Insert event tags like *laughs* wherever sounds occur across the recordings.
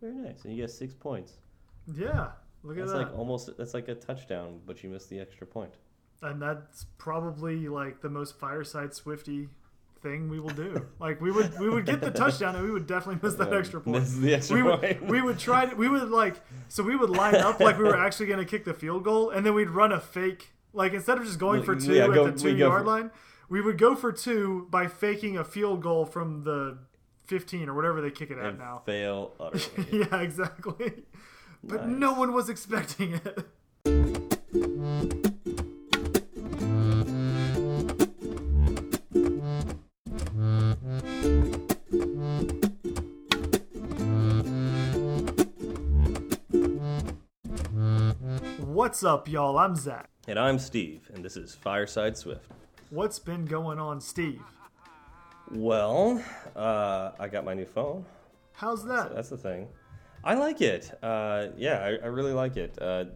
Very nice. And you get six points. Yeah, look at That's that. like almost that's like a touchdown, but you missed the extra point. and that's probably like the most fireside Swifty thing we will do. like we would we would get the *laughs* touchdown and we would definitely miss that Yeah, extra point. miss the extra we would point. we would try to, we would like so we would line up like we were actually going to kick the field goal and then we'd run a fake like instead of just going for two Yeah, at go- the two yard for- line, we would go for two by faking a field goal from the 15 or whatever they kick it at now. fail utterly. *laughs* yeah, exactly. But Nice. no one was expecting it. What's up, y'all? I'm Zach. and I'm Steve, and this is Fireside Swift. What's been going on, Steve? Well, uh, I got my new phone. How's that? That's the thing. I like it. Uh, yeah, I, I really like it. Uh,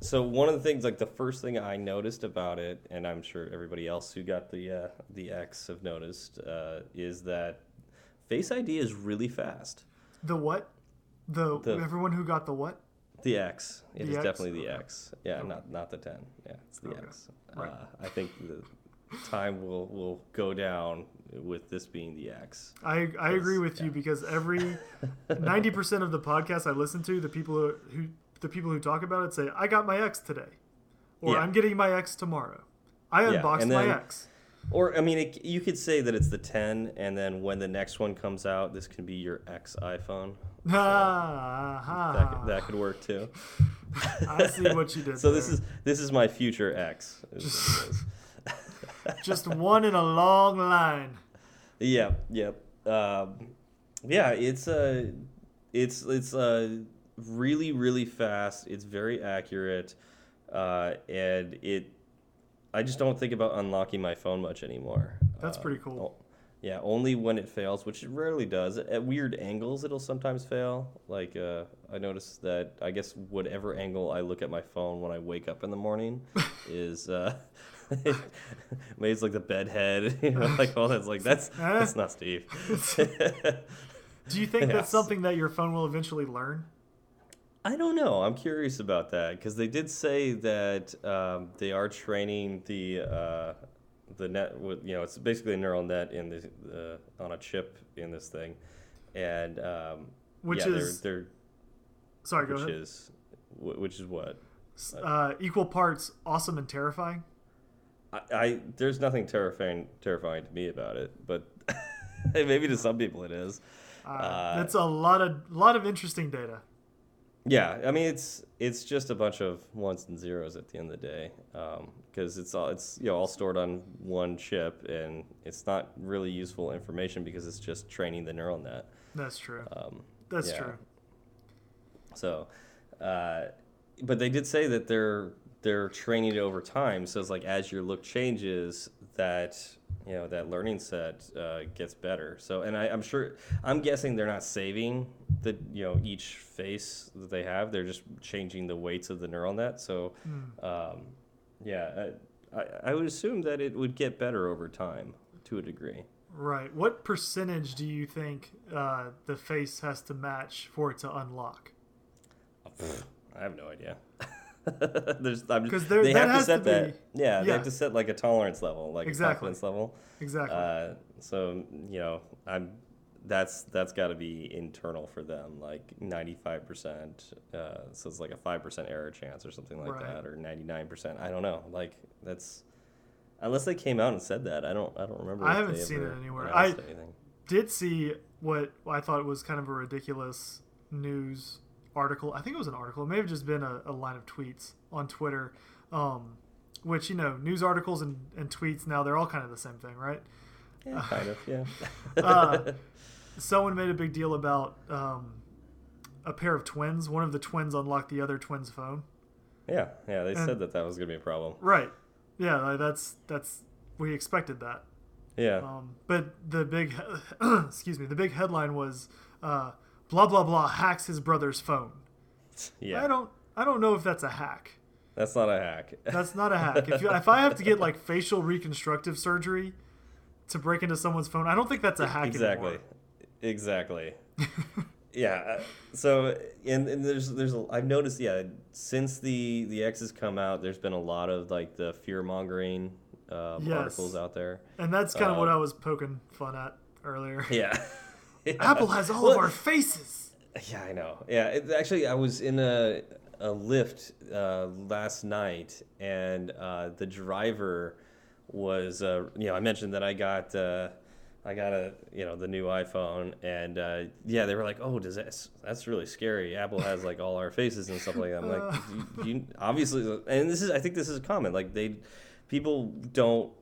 so one of the things, like the first thing I noticed about it, and I'm sure everybody else who got the uh, the X have noticed, uh, is that Face ID is really fast. The what? The, The- everyone who got the what? The X. It The is X? definitely the Okay. X. Yeah, not not the ten. Yeah, it's the Okay. X. Right. Uh, I think the time will will go down with this being the X. I, I agree with you because every *laughs* ninety percent of the podcasts I listen to, the people who, who the people who talk about it say, "I got my X today," or Yeah. "I'm getting my X tomorrow." I Yeah, unboxed and my X. Or I mean, it, you could say that it's the ten, and then when the next one comes out, this can be your X iPhone. *laughs* Ha, That could, that could work too. I see what you did. *laughs* So this there. is this is my future X. is what it is. Just one in a long line. Yeah, yep. Um, yeah, it's uh, it's it's uh, really really fast. It's very accurate, uh, and it. I just don't think about unlocking my phone much anymore. That's pretty cool. o- Yeah, only when it fails, which it rarely does. At weird angles, it'll sometimes fail. Like uh, I noticed that I guess whatever angle I look at my phone when I wake up in the morning *laughs* is uh, *laughs* maybe it's like the bedhead, *laughs* you know, *laughs* like all that's like that's that's not Steve. Do you think that's something that your phone will eventually learn? I don't know. I'm curious about that because they did say that um, they are training the uh, the net with you know it's basically a neural net in the uh, on a chip in this thing, and um, Which yeah, is- they're, Sorry, they're go which ahead. is which is what Uh, equal parts awesome and terrifying. I, I there's nothing terrifying terrifying to me about it, but *laughs* maybe to some people it is. Uh, Uh, that's a lot of lot of interesting data. Yeah, I mean it's it's just a bunch of ones and zeros at the end of the day, because it's all it's you know all stored on one chip, and it's not really useful information because it's just training the neural net. That's true. Um, That's yeah. true. So, uh, but they did say that they're they're training it over time. So it's like as your look changes, that you know that learning set uh, gets better. So, and I, I'm sure I'm guessing they're not saving the you know each face that they have. They're just changing the weights of the neural net. So, um, yeah, I, I, I would assume that it would get better over time to a degree. Right. What percentage do you think uh, the face has to match for it to unlock? I have no idea. *laughs* There's, I'm, 'Cause there- they have to set to that. be- yeah, they have to set like a tolerance level, like Exactly. a confidence level. Exactly. Uh, so you know, I'm. That's that's got to be internal for them, like 95 percent. Uh, so it's like a five percent error chance or something like Right. that, or 99 percent. I don't know. Like that's unless they came out and said that. I don't. I don't remember. I haven't seen it anywhere. I- anything. Did see what I thought was kind of a ridiculous news article. I think it was an article. It may have just been a, a line of tweets on Twitter. Um, which you know, news articles and, and tweets now they're all kind of the same thing, right? Yeah, *laughs* kind of. Yeah. *laughs* Uh, someone made a big deal about um, a pair of twins. One of the twins unlocked the other twin's phone. yeah. Yeah. They and- said that that was gonna be a problem. Right. Yeah, like, that's that's we expected that. Yeah. Um, but the big, *coughs* excuse me, the big headline was, uh, blah blah blah hacks his brother's phone. yeah. I don't, I don't know if that's a hack. That's not a hack. *laughs* That's not a hack. If you, if I have to get like facial reconstructive surgery to break into someone's phone, I don't think that's a hack exactly. anymore. Exactly. *laughs* yeah. uh, So and, and there's there's a, I've noticed yeah since the the X has come out, there's been a lot of like the fear mongering um, Yes. articles out there. And that's kind of what Uh, I was poking fun at earlier. Yeah. *laughs* *laughs* Apple has all Well, of our faces. *laughs* Yeah, I know. Yeah, it, actually, I was in a a Lyft uh, last night, and uh, the driver was, uh, you know, I mentioned that I got. Uh, I got a, you know, the new iPhone, and uh, yeah, they were like, "Oh, does that? That's really scary. Apple has like all our faces and stuff like that." I'm like, *laughs* you, you, obviously, and this is, I think this is common. Like they, people don't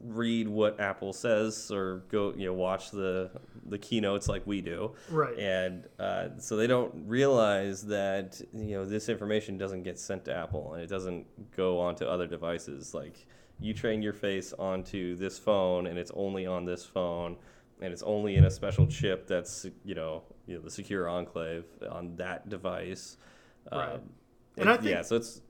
read what Apple says or go, you know, watch the the keynotes like we do Right. and uh, so they don't realize that you know this information doesn't get sent to Apple and it doesn't go onto other devices. Like you train your face onto this phone, and it's only on this phone, and it's only in a special chip that's you know you know the secure enclave on that device. Right. Um, And I think- yeah, so it's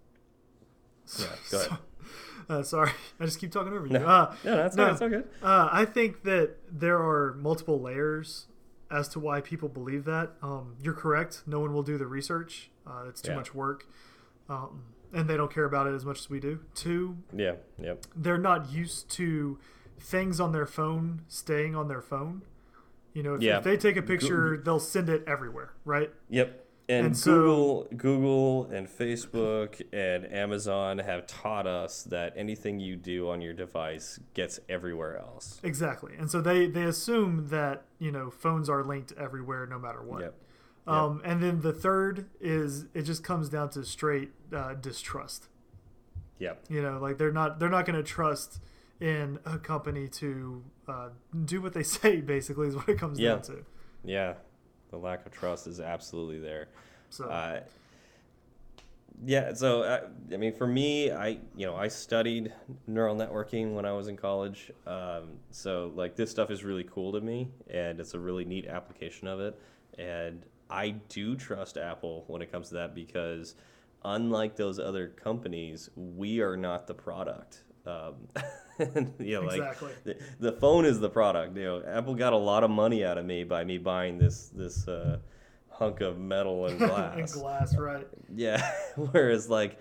yeah. Go *laughs* ahead. *laughs* Uh, sorry, *laughs* I just keep talking over you. No, Uh, no, that's no. all good. Uh, I think that there are multiple layers as to why people believe that. Um, you're correct. No one will do the research. Uh, it's too Yeah. much work, um, and they don't care about it as much as we do. Two, Yeah, yep, they're not used to things on their phone staying on their phone. You know, if, Yeah. if they take a picture, they'll send it everywhere, right? yep. And, And so- Google, Google, and Facebook and Amazon have taught us that anything you do on your device gets everywhere else. Exactly. And so they they assume that you know phones are linked everywhere, no matter what. Yep. Um, and then the third is it just comes down to straight uh, distrust. Yep. You know, like they're not they're not going to trust in a company to uh, do what they *laughs* say. Basically, is what it comes Yeah. down to. Yeah. The lack of trust is absolutely there. So Uh, yeah, so uh, I mean, for me, I you know I studied neural networking when I was in college, um, so like this stuff is really cool to me, and it's a really neat application of it, and I do trust Apple when it comes to that because unlike those other companies, we are not the product. Um, *laughs* *laughs* know, like Exactly. the, the phone is the product. You know, Apple got a lot of money out of me by me buying this this uh, hunk of metal and *laughs* glass. and glass, right? Yeah. *laughs* Whereas like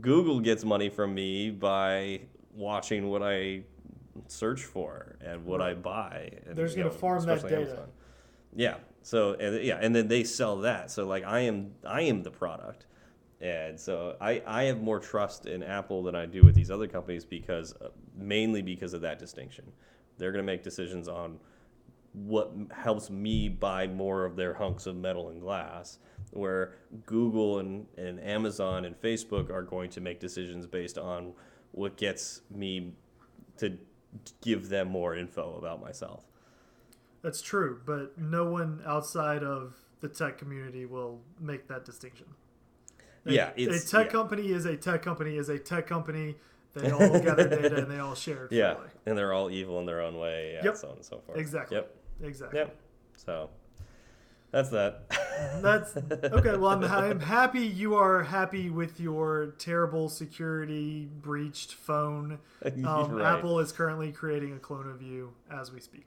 Google gets money from me by watching what I search for and what I buy. And, They're gonna farm that data. Yeah. So and yeah, and then they sell that. So like I am I am the product. And so I, I have more trust in Apple than I do with these other companies because uh, mainly because of that distinction. They're going to make decisions on what helps me buy more of their hunks of metal and glass, where Google and, and Amazon and Facebook are going to make decisions based on what gets me to give them more info about myself. That's true, but no one outside of the tech community will make that distinction. A- Yeah, a tech yeah. company is a tech company is a tech company. They all gather data and they all share it. Yeah, freely. and they're all evil in their own way, yeah, Yep. so on and so forth. Exactly. Yep. Exactly. Yep. So that's that. *laughs* That's okay. Well, I'm, *laughs* I'm happy you are happy with your terrible security breached phone. *laughs* Um, Right. Apple is currently creating a clone of you as we speak.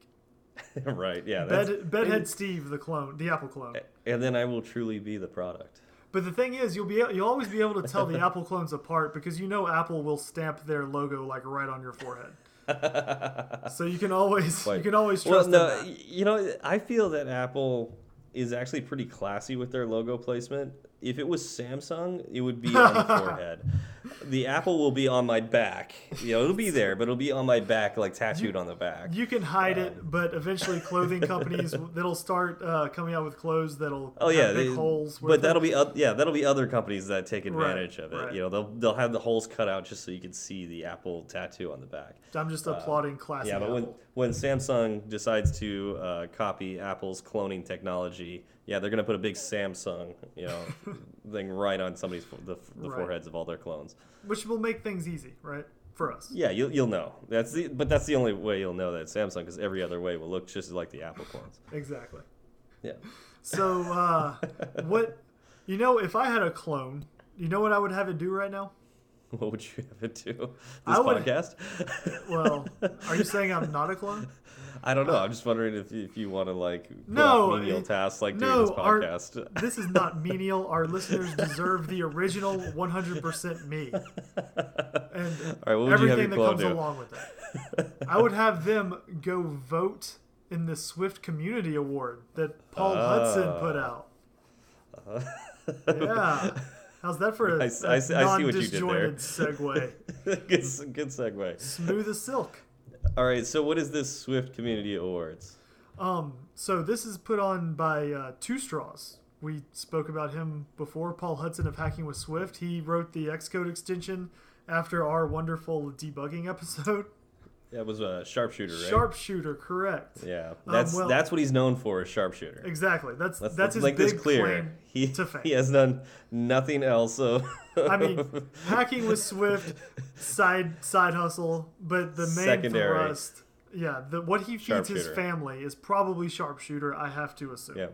right. Yeah. That's, Bed, Bedhead Steve, the clone, the Apple clone. and then I will truly be the product. But the thing is, you'll be you'll always be able to tell the Apple clones apart because you know Apple will stamp their logo like right on your forehead. *laughs* so you can always you can always Well, trust no, in that. you know, I feel that Apple is actually pretty classy with their logo placement. If it was Samsung, it would be on the *laughs* forehead. The Apple will be on my back. You know, it'll be there, but it'll be on my back, like tattooed on the back. You can hide it, but eventually clothing *laughs* companies that'll start uh, coming out with clothes that'll Oh yeah, have big they- holes. but that'll be oth- yeah, that'll be other companies that take Right, advantage of it. right. You know, they'll they'll have the holes cut out just so you can see the Apple tattoo on the back. I'm just applauding classic uh, Yeah, but when Apple. when Samsung decides to uh, copy Apple's cloning technology, yeah, they're gonna put a big Samsung, you know, thing right on somebody's the, the Right. foreheads of all their clones. which will make things easy, right, for us. Yeah, you'll you'll know. That's the but that's the only way you'll know that it's Samsung because every other way will look just like the Apple clones. Exactly. Yeah. So, uh, *laughs* what you know, if I had a clone, you know what I would have it do right now? what would you have it do? This would- podcast? Well, are you *laughs* saying I'm not a clone? I don't know. I'm just wondering if you, if you want to like put No, off menial tasks like no, doing this our- podcast. *laughs* This is not menial. Our listeners deserve the original 100% me and All right, what would you have everything that comes do? along with it. I would have them go vote in the Swift Community Award that Paul ah. Hudson put out. *laughs* Yeah. How's that for a, I s- I I see what you did there. non-disjointed segue? *laughs* good, good segue. Smooth as silk. All right, so what is this Swift Community Awards? Um, so this is put on by uh, Two Straws. We spoke about him before, Paul Hudson of Hacking with Swift. He wrote the Xcode extension after our wonderful debugging *laughs* episode. That was a sharpshooter, right? Sharpshooter, correct? Yeah, that's well- that's what he's known for, is sharpshooter. Exactly. That's Let's, that's let's his make big this clear. claim He to fame. he has done nothing else. So I mean, *laughs* hacking with Swift, side side hustle, but the main Secondary. thrust, yeah, the what he feeds his family is probably sharpshooter. I have to assume. yeah,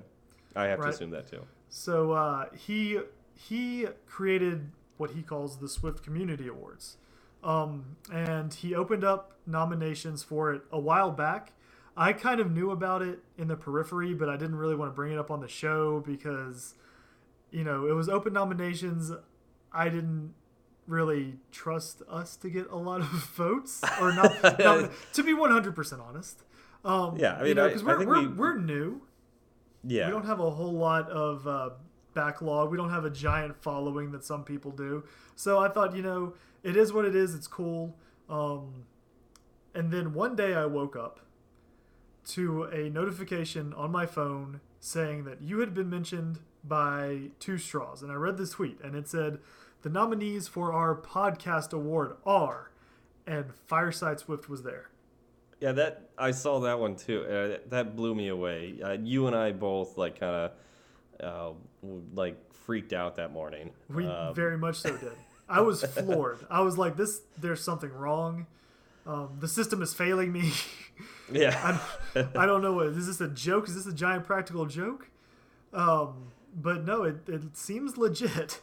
I have Right. to assume that too. So uh, he he created what he calls the Swift Community Awards, um, and he opened up nominations for it a while back. I kind of knew about it in the periphery, but I didn't really want to bring it up on the show because, you know, it was open nominations. I didn't really trust us to get a lot of *laughs* votes, or not. *laughs* to be one hundred percent honest. Um, Yeah, I mean, know, I- 'cause we're, think we're, we- we're new Yeah, we don't have a whole lot of uh, backlog. We don't have a giant following that some people do. So I thought, you know, it is what it is. It's cool. Um, and then one day I woke up to a notification on my phone saying that you had been mentioned by Two Straws. And I read the tweet and it said, the nominees for our podcast award are, and Fireside Swift was there. yeah. That I saw that one too. Uh, that blew me away. Uh, you and I both like kind of uh, like freaked out that morning. We Um, very much so did. I was floored. I was like, "This, there's something wrong. Um, the system is failing me. *laughs* yeah. I don't know what is this a joke? Is this a giant practical joke?" Um, but no, it, it seems legit.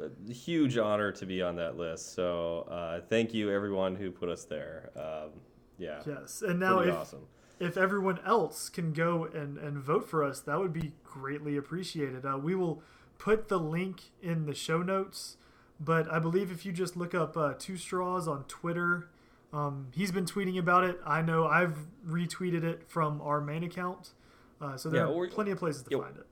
a huge honor to be on that list. So uh, thank you everyone who put us there. Um, yeah, Yes, and now if awesome. if everyone else can go and and vote for us, that would be greatly appreciated. Uh, we will put the link in the show notes. But I believe if you just look up uh, Two Straws on Twitter, um, he's been tweeting about it. I know I've retweeted it from our main account. Uh, so there Yeah, are plenty of places to yeah, find it.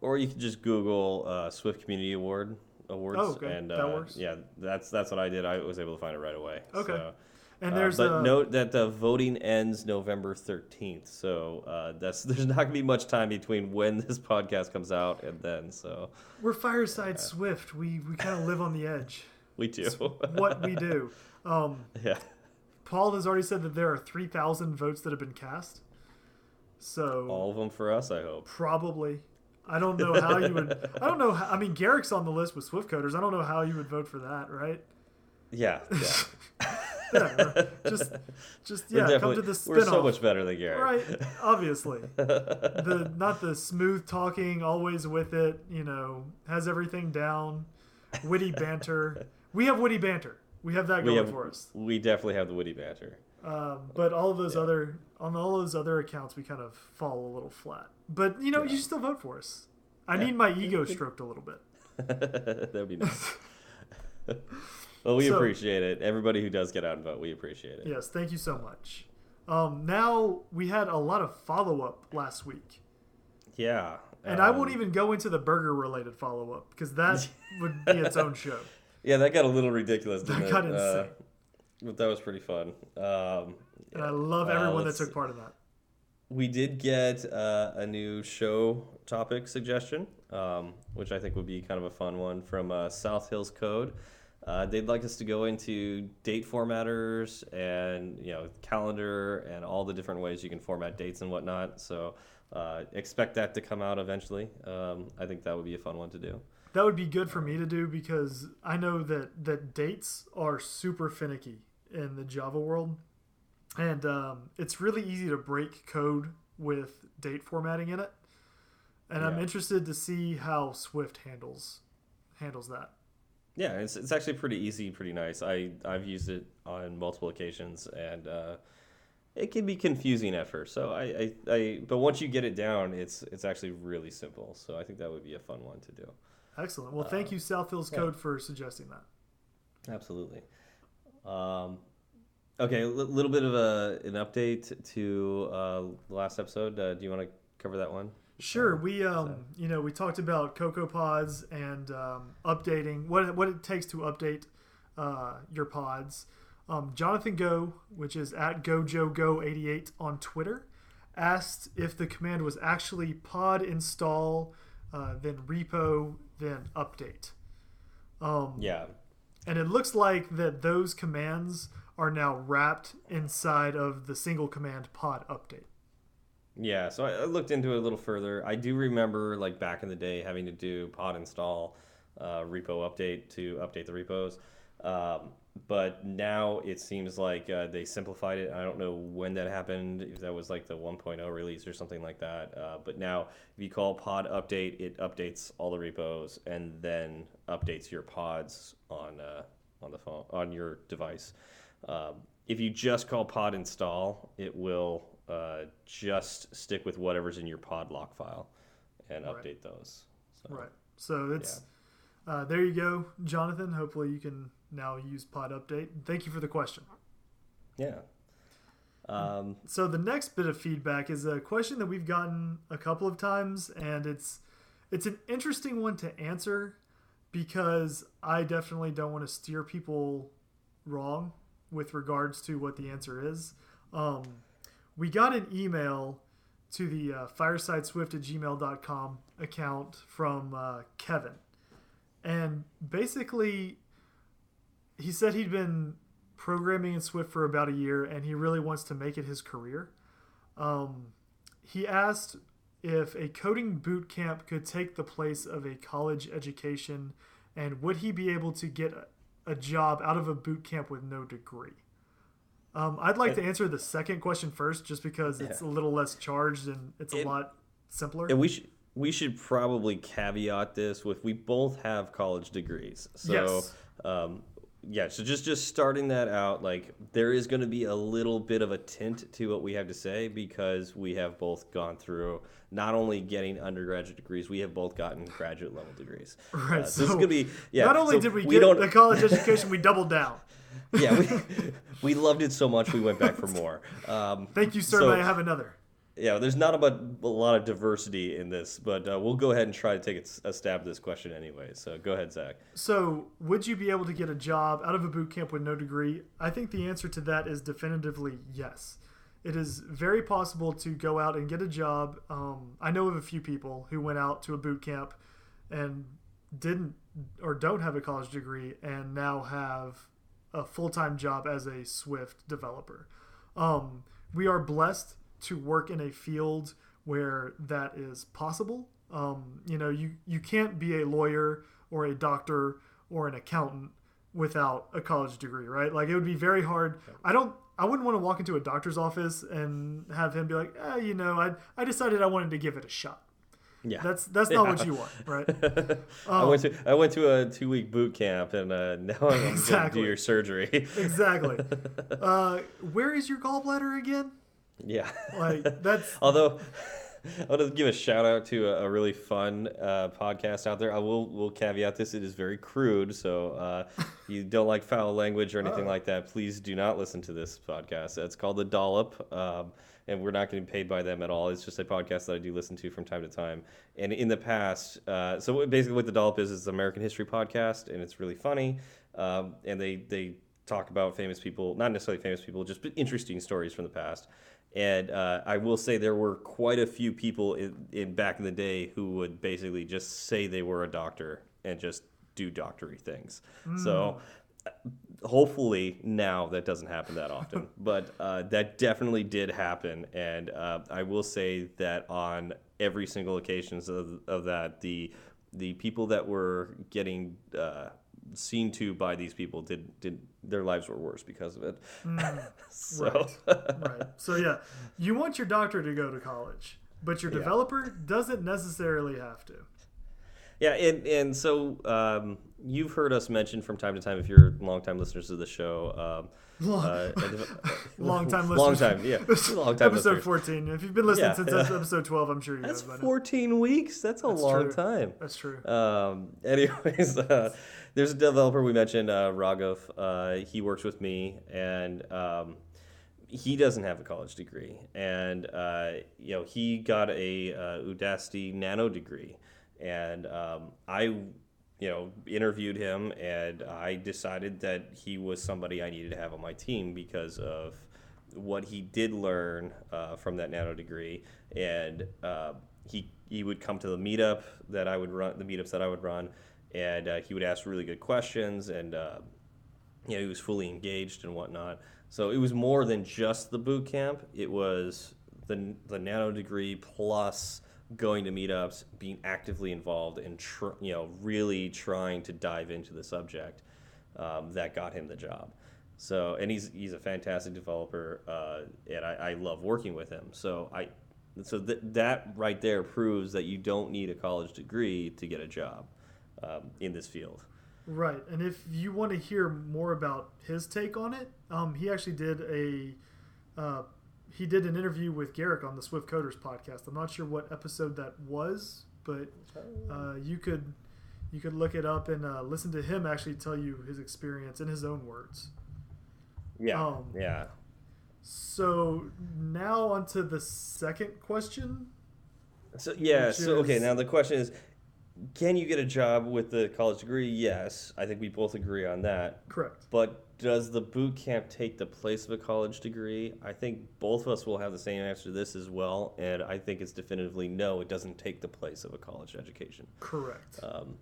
Or you could just Google uh, Swift Community Award awards. Oh, okay. And That uh, works. Yeah, that's that's what I did. I was able to find it right away. Okay. So, And uh, but uh, note that the voting ends November thirteenth. So uh, that's *laughs* there's not gonna be much time between when this podcast comes out and then. So we're Fireside Swift. We we kind of live on the edge. *laughs* we do. What we do. *laughs* Um, yeah. Paul has already said that there are three thousand votes that have been cast. So All of them for us, I hope. Probably. I don't know how you would. I don't know. How, I mean, Garric's on the list with Swift coders. I don't know how you would vote for that, right? Yeah. Yeah. Yeah, just, just yeah. Come to the We're so much better than Gary, right? Obviously, *laughs* the not the smooth talking, always with it. You know, has everything down. Witty banter. We have witty banter. We have that going have, for us. we definitely have the witty banter. Um, but all of those other on all those other accounts, we kind of fall a little flat. But you know, Yeah. you still vote for us. I Yeah. need my ego stroked a little bit. *laughs* That'd be nice. *laughs* well, we So- appreciate it. Everybody who does get out and vote, we appreciate it. Yes, thank you so much. Um, now we had a lot of follow up last week, Yeah. and I um, won't even go into the burger related follow up because that *laughs* would be its own show. Yeah, that got a little ridiculous. Didn't That it? got Uh, insane. but that was pretty fun. Um, And I love uh, everyone that took part in that. We did get uh, a new show topic suggestion, um, which I think would be kind of a fun one from uh, South Hills Code. Uh, they'd like us to go into date formatters and you know calendar and all the different ways you can format dates and whatnot. So uh, expect that to come out eventually. Um, I think that would be a fun one to do. That would be good for me to do because I know that that dates are super finicky in the Java world, and um, it's really easy to break code with date formatting in it. And I'm interested to see how Swift handles handles that. Yeah, it's, it's actually pretty easy, pretty nice. I I've used it on multiple occasions, and uh, it can be confusing at first. So I, I, I but once you get it down, it's it's actually really simple. So I think that would be a fun one to do. Excellent. Well, thank you, Southfield's yeah. Code, for suggesting that. Absolutely. Um, okay, a little bit of a an update to uh, the last episode. Uh, do you want to cover that one? Sure. We um, you know, we talked about CocoaPods and um, updating what what it takes to update uh, your pods. Um, Jonathan Go, which is at GoJoGo88 on Twitter, asked if the command was actually pod install, uh, then repo, then update. Um, Yeah. and it looks like that those commands are now wrapped inside of the single command pod update. Yeah, so I looked into it a little further. I do remember, like back in the day, having to do pod install, uh, repo update to update the repos. Um, but now it seems like uh, they simplified it. I don't know when that happened, if that was like the 1.0 release or something like that. Uh, but now, if you call pod update, it updates all the repos and then updates your pods on uh, on the phone on your device. Um, if you just call pod install, it will uh, just stick with whatever's in your pod lock file and Right. update those. So, Right. So it's uh, there you go, Jonathan. Hopefully you can now use pod update. Thank you for the question. Yeah. Um, So the next bit of feedback is a question that we've gotten a couple of times, and it's it's an interesting one to answer because I definitely don't want to steer people wrong with regards to what the answer is. Um, we got an email to the uh, firesideswift at gmail.com account from uh, Kevin. And basically, he said he'd been programming in Swift for about a year and he really wants to make it his career. Um, he asked if a coding boot camp could take the place of a college education and would he be able to get a, a job out of a boot camp with no degree? Um, I'd like to answer the second question first just because it's a little less charged and it's a lot simpler. and we should we should probably caveat this with we both have college degrees. So Yes. um, yeah, so just just starting that out, like there is going to be a little bit of a tint to what we have to say because we have both gone through not only getting undergraduate degrees, we have both gotten graduate level degrees. *laughs* Right, Uh, so, this is going to be yeah. Not only so did we, we get don't the college education, we doubled down. *laughs* yeah we, *laughs* *laughs* we loved it so much we went back for more. Um, Thank you, sir. So- may I have another? yeah, there's not about a lot of diversity in this, but uh, we'll go ahead and try to take a, a stab at this question anyway. So go ahead, Zach. So, would you be able to get a job out of a boot camp with no degree? I think the answer to that is definitively yes. It is very possible to go out and get a job. Um, I know of a few people who went out to a boot camp and didn't or don't have a college degree and now have a full time job as a Swift developer. Um, we are blessed to work in a field where that is possible. Um, you know, you, you can't be a lawyer or a doctor or an accountant without a college degree, right? Like it would be very hard. I don't. I wouldn't want to walk into a doctor's office and have him be like, eh, you know, I I decided I wanted to give it a shot. Yeah, That's that's not what you want, right? *laughs* I went to I went to a two week boot camp, and uh, *laughs* now I'm going to Exactly. do your surgery. exactly. *laughs* Uh, where is your gallbladder again? yeah. Like that's Although I want to give a shout out to a, a really fun uh, podcast out there. I will will caveat this: it is very crude, so uh, if you don't like foul language or anything like that, please do not listen to this podcast. It's called the Dollop, um, and we're not getting paid by them at all. It's just a podcast that I do listen to from time to time. And in the past, uh, so basically, what the Dollop is is an American history podcast, and it's really funny. Um, and they they talk about famous people, not necessarily famous people, just interesting stories from the past. And uh, I will say there were quite a few people in, in back in the day who would basically just say they were a doctor and just do doctory things. So uh, hopefully now that doesn't happen that often, *laughs* but uh, that definitely did happen. And uh, I will say that on every single occasions of, of that, the the people that were getting uh, seen to by these people did did their lives were worse because of it. *laughs* so Right. right. *laughs* So yeah, you want your doctor to go to college, but your Yeah. developer doesn't necessarily have to. Yeah, and and so um, you've heard us mention from time to time, if you're longtime listeners of the show. Um, *laughs* Long, uh, *laughs* *laughs* long time listeners. Long time, yeah. Long time episode listeners. 14. If you've been listening Yeah, since yeah. episode 12, I'm sure you That's now. 14 weeks. That's a That's long true. time. That's true. Um, anyways, uh, there's a developer we mentioned, uh, Raghav. Uh, he works with me, and um, he doesn't have a college degree, and uh, you know he got a uh, Udacity Nano degree, and um, I, you know, interviewed him, and I decided that he was somebody I needed to have on my team because of what he did learn uh, from that nano degree, and uh, he he would come to the meetup that I would run, the meetups that I would run, and uh, he would ask really good questions, and uh, you know he was fully engaged and whatnot. So it was more than just the boot camp; it was the the nano degree plus going to meetups, being actively involved, and tr- you know really trying to dive into the subject um, that got him the job. So, and he's he's a fantastic developer, uh, and I, I love working with him. So I, so th- that right there proves that you don't need a college degree to get a job um, in this field. Right. And if you want to hear more about his take on it, um, he actually did a uh, he did an interview with Garric on the Swift Coders podcast. I'm not sure what episode that was, but uh, you could you could look it up and uh, listen to him actually tell you his experience in his own words. Yeah, Um, yeah. So now onto the second question. So yeah, so okay. Now the question is, can you get a job with the college degree? Yes, I think we both agree on that. Correct. But does the boot camp take the place of a college degree? I think both of us will have the same answer to this as well, and I think it's definitively no. It doesn't take the place of a college education. Correct. Um,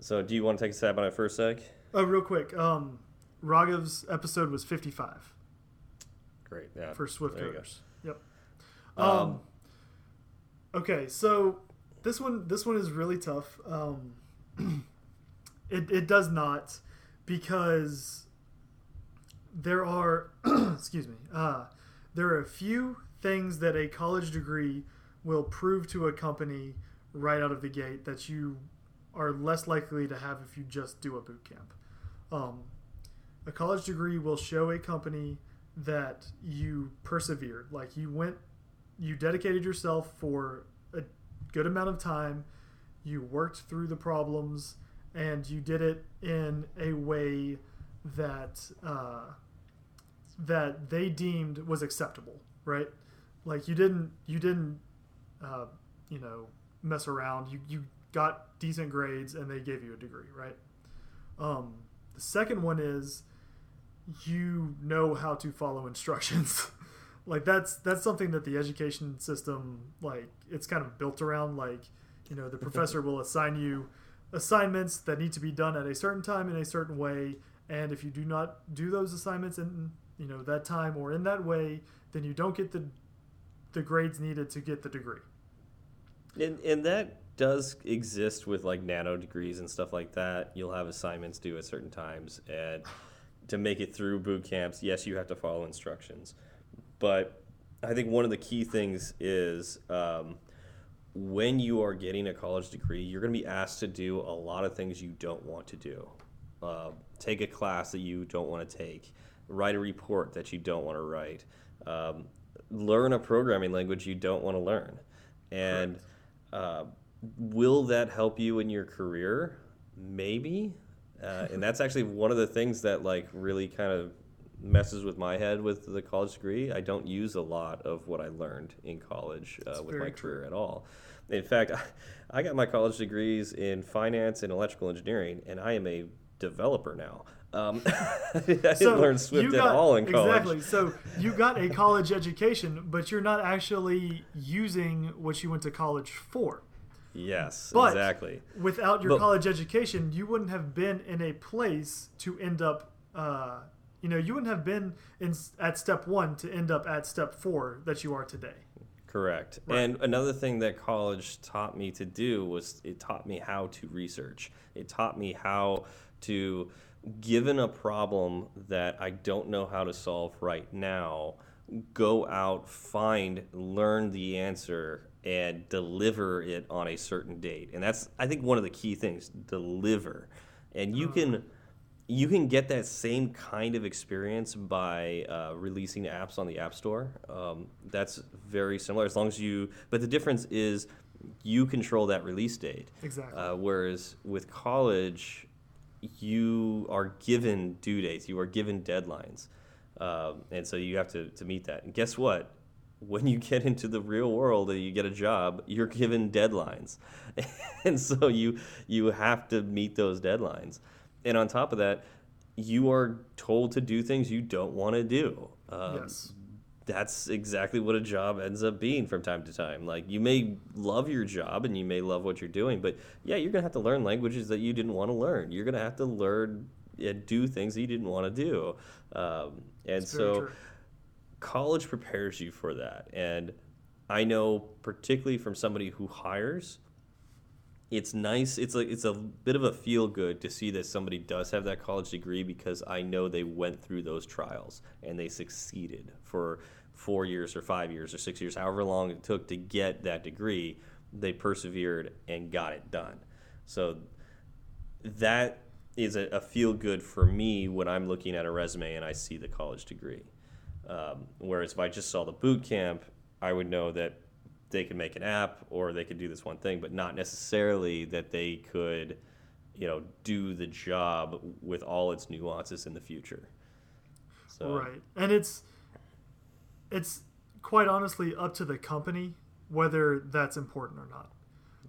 so, do you want to take a stab on it first, Zach? Oh, real quick. Um, Raghav's episode was 55 Great. Yeah. for Swift There you go. Yep. Um, Um, okay, so this one this one is really tough. Um, *clears throat* it it does not because there are *clears throat* excuse me uh, there are a few things that a college degree will prove to a company right out of the gate that you are less likely to have if you just do a boot camp. Um, a college degree will show a company that you persevered, like you went, you dedicated yourself for good amount of time, you worked through the problems, and you did it in a way that uh, that they deemed was acceptable, right? Like you didn't you didn't uh, you know mess around. You you got decent grades and they gave you a degree, right? Um, the second one is you know how to follow instructions. *laughs* like that's that's something that the education system like it's kind of built around like you know the mm-hmm. professor will assign you assignments that need to be done at a certain time in a certain way and if you do not do those assignments in you know that time or in that way then you don't get the the grades needed to get the degree And, and that does exist with like nano degrees and stuff like that. You'll have assignments due at certain times, and to make it through boot camps, yes, you have to follow instructions. But I think one of the key things is um, when you are getting a college degree, you're going to be asked to do a lot of things you don't want to do. Uh, take a class that you don't want to take, write a report that you don't want to write, um, learn a programming language you don't want to learn. And uh, will that help you in your career? Maybe. Uh, and that's actually one of the things that like really kind of messes with my head with the college degree. I don't use a lot of what I learned in college uh, with my true. career at all. In fact, *laughs* I got my college degrees in finance and electrical engineering, and I am a developer now. Um, *laughs* I didn't learn Swift you at all in college. Exactly. So you got a college education, but you're not actually using what you went to college for. Yes, But- exactly. Without your But- college education, you wouldn't have been in a place to end up. Uh, you know, you wouldn't have been in at step one to end up at step four that you are today. Correct. Right. And another thing that college taught me to do was it taught me how to research. It taught me how to, given a problem that I don't know how to solve right now, go out, find, learn the answer, and deliver it on a certain date. And that's I think one of the key things, deliver. And you uh-huh. can you can get that same kind of experience by uh, releasing apps on the App Store. Um, that's very similar, as long as you. But the difference is you control that release date. Exactly. Uh, whereas with college, you are given due dates, you are given deadlines, um, and so you have to, to meet that. And guess what? When you get into the real world and you get a job, you're given deadlines, *laughs* and so you you have to meet those deadlines. And on top of that, you are told to do things you don't want to do. Um, yes. That's exactly what a job ends up being from time to time. Like you may love your job and you may love what you're doing, but yeah, you're gonna have to learn languages that you didn't want to learn. You're gonna have to learn and do things that you didn't want to do. Um, and so, true. college prepares you for that. And I know, particularly from somebody who hires, it's nice. It's like it's a bit of a feel good to see that somebody does have that college degree because I know they went through those trials and they succeeded for four years or five years or six years, however long it took to get that degree. They persevered and got it done. So that is a, a feel good for me when I'm looking at a resume and I see the college degree. Um, whereas if I just saw the boot camp, I would know that they could make an app or they could do this one thing, but not necessarily that they could, you know, do the job with all its nuances in the future. So Right. And it's it's quite honestly up to the company whether that's important or not.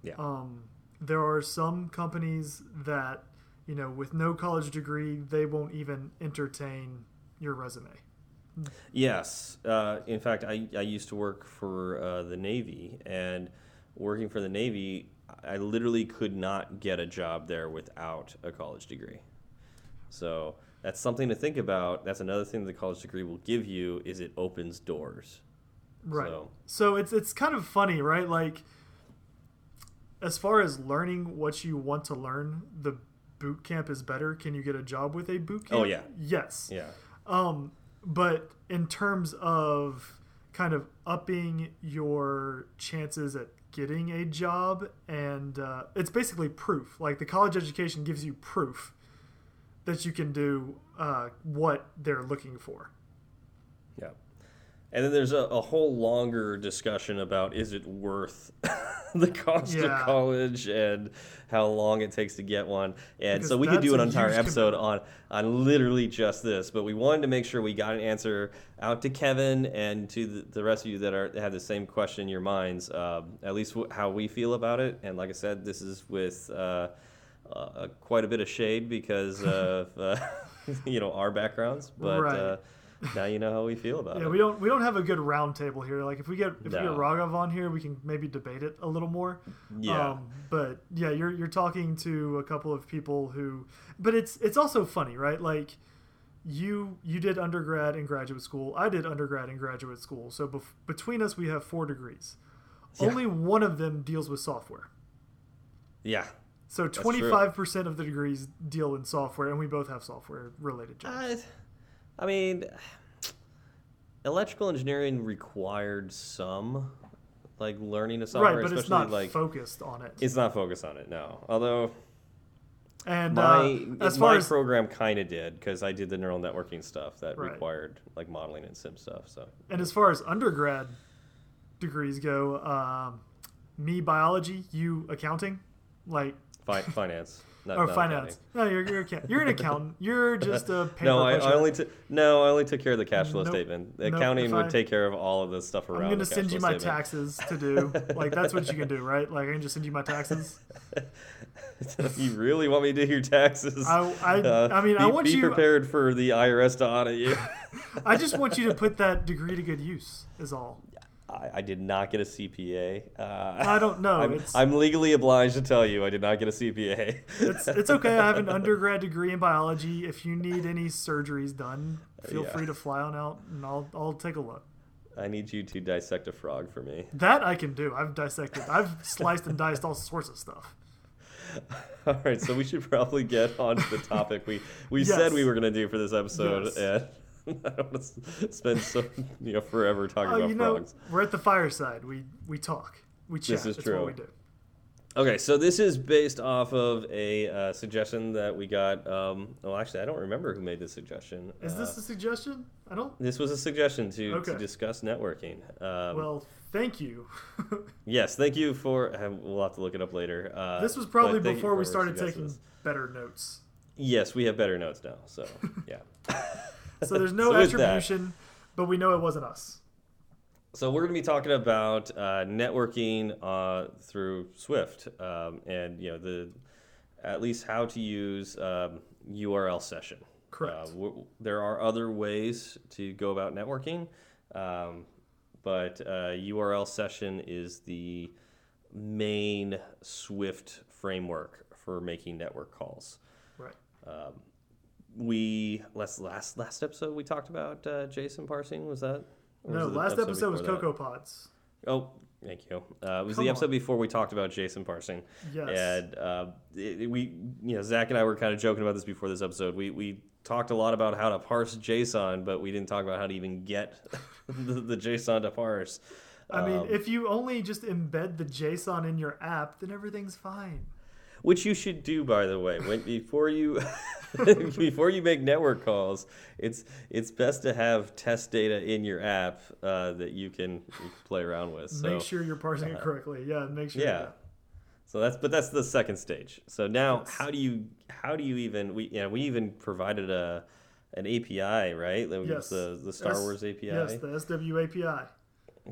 yeah, Um, there are some companies that, you know, with no college degree, they won't even entertain your resume. Yes. Uh, in fact, I, I used to work for uh, the Navy, and working for the Navy, I literally could not get a job there without a college degree. So that's something to think about. That's another thing the college degree will give you is it opens doors. Right. So- So it's it's kind of funny, right? Like as far as learning what you want to learn, the boot camp is better. Can you get a job with a boot camp? Oh, yeah. Yes. Yeah. Um, but in terms of kind of upping your chances at getting a job, and uh, it's basically proof. Like the college education gives you proof that you can do uh, what they're looking for. Yeah. And then there's a, a whole longer discussion about is it worth *laughs* the cost Yeah. of college and how long it takes to get one. And Because so we could do an entire episode on on literally just this, but we wanted to make sure we got an answer out to Kevin and to the, the rest of you that are that have the same question in your minds, um, at least wh- how we feel about it. And like I said, this is with uh, uh, quite a bit of shade because of uh, *laughs* you know our backgrounds, but. Right. Now you know how we feel about Yeah, it. we don't we don't have a good round table here. Like if we get if we get Raghav on here, we can maybe debate it a little more. Yeah. Um, but yeah, you're you're talking to a couple of people who, but it's it's also funny, right? Like you you did undergrad and graduate school. I did undergrad and graduate school. So bef- between us, we have four degrees. Yeah. Only one of them deals with software. Yeah. So twenty five percent of the degrees deal in software, and we both have software related jobs. Uh, I mean, electrical engineering required some like learning of software, right, but especially it's not like focused on it. it's not focused on it. No, although and my uh, as my as program kind of did because I did the neural networking stuff that Right. required like modeling and sim stuff. So And as far as undergrad degrees go, um, me biology, you accounting, like fi- finance, not, or not finance. No, you're you're, account- you're an accountant. You're *laughs* just a paper No, I. I only took no, I only took care of the cash flow Nope. statement. Nope, Accounting if would I- take care of all of this stuff around. I'm gonna send you my statement. taxes to do. *laughs* like that's what you can do, right? Like I can just send you my taxes. *laughs* you really want me to do your taxes? I I, I uh, mean be, I want be you. prepared for the IRS to audit you. I just want you to put that degree to good use. Is all. I, I did not get a CPA. Uh, I don't know. *laughs* I'm, I'm legally obliged to tell you I did not get a CPA. It's it's *laughs* okay. I have an undergrad degree in biology. If you need any surgeries done, feel Yeah. free to fly on out, and I'll I'll take a look. I need you to dissect a frog for me. That I can do. I've dissected. I've sliced and diced all sorts of stuff. *laughs* All right, so we should probably get on to the topic we we Yes. said we were going to do for this episode, Yes. and *laughs* I don't want to spend so *laughs* you know forever talking Oh, about you know, frogs. we're at the fireside. We we talk. We chat. This is That's true. what we do. Okay, so this is based off of a uh, suggestion that we got. Um, well, actually, I don't remember who made this suggestion. Is Uh, this a suggestion? I don't. this was a suggestion to, to discuss networking. Um, Well, thank you. *laughs* yes, thank you for. uh, We'll have to look it up later. Uh, this was probably but thank you before we started taking this. better notes. Yes, we have better notes now. So yeah. *laughs* So there's no So attribution, but we know it wasn't us. So we're going to be talking about uh, networking uh, through Swift, um, and you know the at least how to use um, URL session. Correct. Uh, w- there are other ways to go about networking, um, but uh, URL session is the main Swift framework for making network calls. Right. We last last last episode we talked about uh, JSON parsing. Was that? No, the last episode was that? CocoaPods. Oh, thank you. Uh, it was Come the on. episode before we talked about JSON parsing, Yes. and uh, it- we, you know, Zach and I were kind of joking about this before this episode. We we talked a lot about how to parse JSON, but we didn't talk about how to even get *laughs* the, the JSON to parse. I mean, Um, if you only just embed the JSON in your app, then everything's fine. Which you should do, by the way, when before you *laughs* before you make network calls. It's it's best to have test data in your app uh, that you can, you can play around with. So make sure you're parsing it correctly. Yeah, make sure. Yeah. So that's but that's the second stage. So now Yes. how do you how do you even we yeah we even provided a an API right that was Yes. the the Star S- Wars API Yes, the SW API.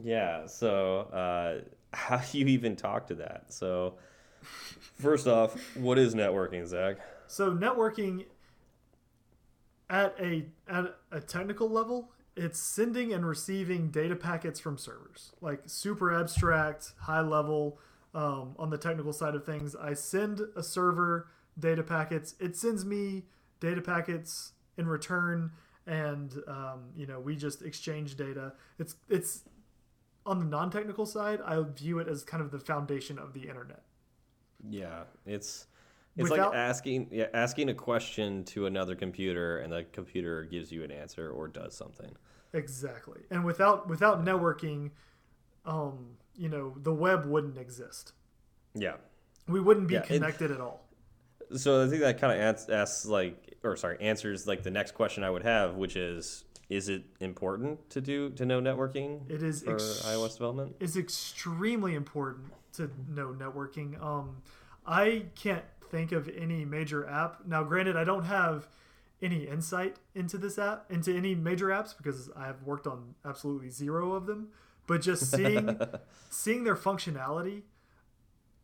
yeah so uh, *laughs* how do you even talk to that so first off what is networking Zach So networking at a at a technical level, it's sending and receiving data packets from servers, like super abstract, high level. Um, on the technical side of things, I send a server data packets. It sends me data packets in return, and um, you know we just exchange data. It's it's on the non-technical side. I view it as kind of the foundation of the internet. Yeah it's it's Without- like asking yeah asking a question to another computer and the computer gives you an answer or does something Exactly. And without without networking, um, you know, the web wouldn't exist. yeah We wouldn't be Yeah, it- connected at all. So I think that kind of asks, asks like, or sorry, answers like the next question I would have, which is, is it important to do to know networking It is for ex- iOS development? It's extremely important to know networking. Um, I can't think of any major app. Now, granted, I don't have any insight into this app, into any major apps, because I have worked on absolutely zero of them. But just seeing *laughs* seeing their functionality,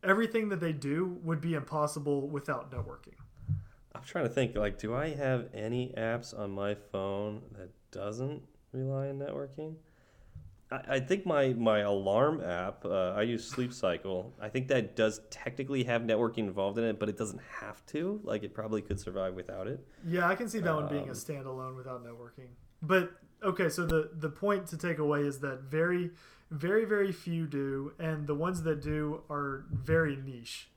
everything that they do would be impossible without networking. I'm trying to think. Like, do I have any apps on my phone that doesn't rely on networking? I, I think my my alarm app. Uh, I use Sleep Cycle. I think that does technically have networking involved in it, but it doesn't have to. Like, it probably could survive without it. Yeah, I can see that one being a Um, standalone without networking. But okay, so the the point to take away is that very very very few do and the ones that do are very niche.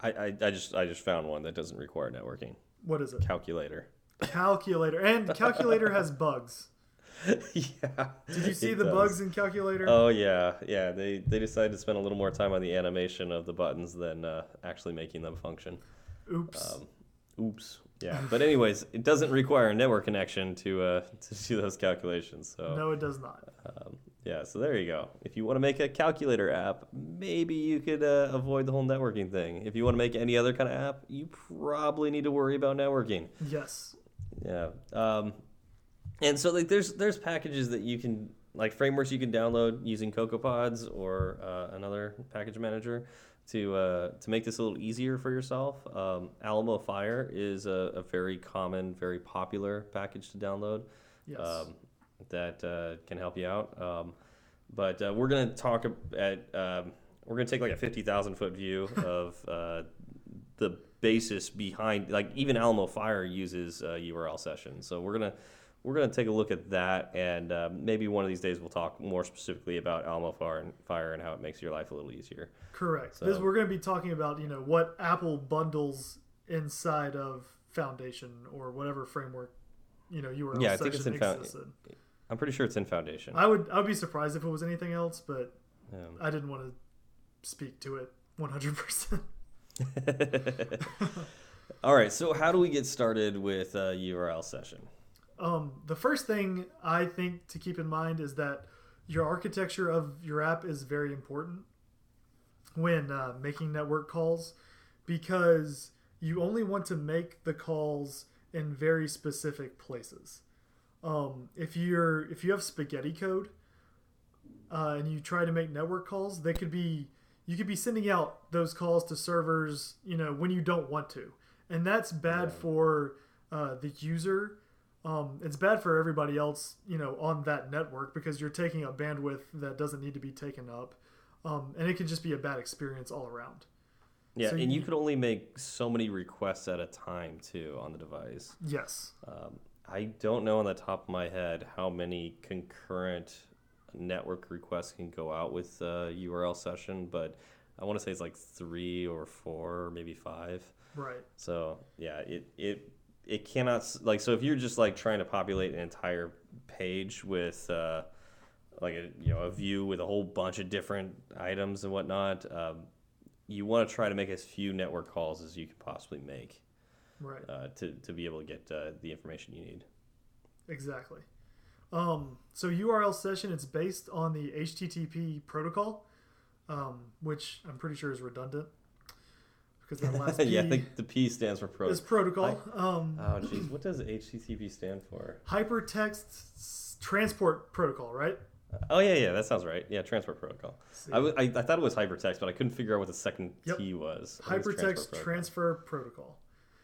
I, I, I just I just found one that doesn't require networking. What is it? Calculator. Calculator. And calculator has *laughs* bugs. *laughs* yeah. Did you see the does. bugs in calculator? Oh yeah, yeah. They they decided to spend a little more time on the animation of the buttons than uh, actually making them function. Oops. Um, oops. Yeah. But anyways, it doesn't require a network connection to uh, *laughs* to do those calculations. So no, it does not. um, yeah. So there you go. If you want to make a calculator app, maybe you could uh, avoid the whole networking thing. If you want to make any other kind of app, you probably need to worry about networking. Yes. Yeah. Um, and so like there's there's packages that you can like frameworks you can download using CocoaPods or uh, another package manager to uh, to make this a little easier for yourself. Um, Alamofire is a, a very common, very popular package to download Yes. um, that uh, can help you out. Um, but uh, we're gonna talk at um, we're gonna take like a fifty thousand foot view *laughs* of uh, the basis behind like even Alamofire uses uh, URL sessions. So we're gonna we're gonna take a look at that and uh, maybe one of these days we'll talk more specifically about Alamofire and Fire and how it makes your life a little easier. Correct. So- This we're going to be talking about, you know, what Apple bundles inside of Foundation or whatever framework, you know, URL Yeah, I think it's in Found- exists in. I'm pretty sure it's in Foundation. I would I would be surprised if it was anything else, but. I didn't want to speak to it 100%. *laughs* *laughs* All right, so how do we get started with a URL session? Um, the first thing I think to keep in mind is that your architecture of your app is very important when uh, making network calls because you only want to make the calls in very specific places. Um, if you're if you have spaghetti code uh, and you try to make network calls, they could be you could be sending out those calls to servers, you know, when you don't want to, and that's bad Yeah. for uh, the user. Um, it's bad for everybody else, you know, on that network because you're taking up bandwidth that doesn't need to be taken up, um, and it can just be a bad experience all around. Yeah, So and you you- could only make so many requests at a time too on the device. Yes. Um, I don't know on the top of my head how many concurrent network requests can go out with a URL session, but I want to say it's like three or four, or maybe five. Right. So yeah, it it it cannot like so if you're just like trying to populate an entire page with uh, like a you know a view with a whole bunch of different items and whatnot, um, you want to try to make as few network calls as you can possibly make Right. uh, to to be able to get uh, the information you need. Exactly. Um, so URL session it's based on the HTTP protocol, um, which I'm pretty sure is redundant because that last P *laughs* yeah, I think the P stands for pro. is protocol. um, Oh jeez, what does HTTP stand for? hypertext transport protocol, right? Oh yeah, yeah, that sounds right. Yeah, transport protocol. I, w- I, I thought it was hypertext, but I couldn't figure out what the second Yep. T was. I think it's hypertext protocol. transfer protocol.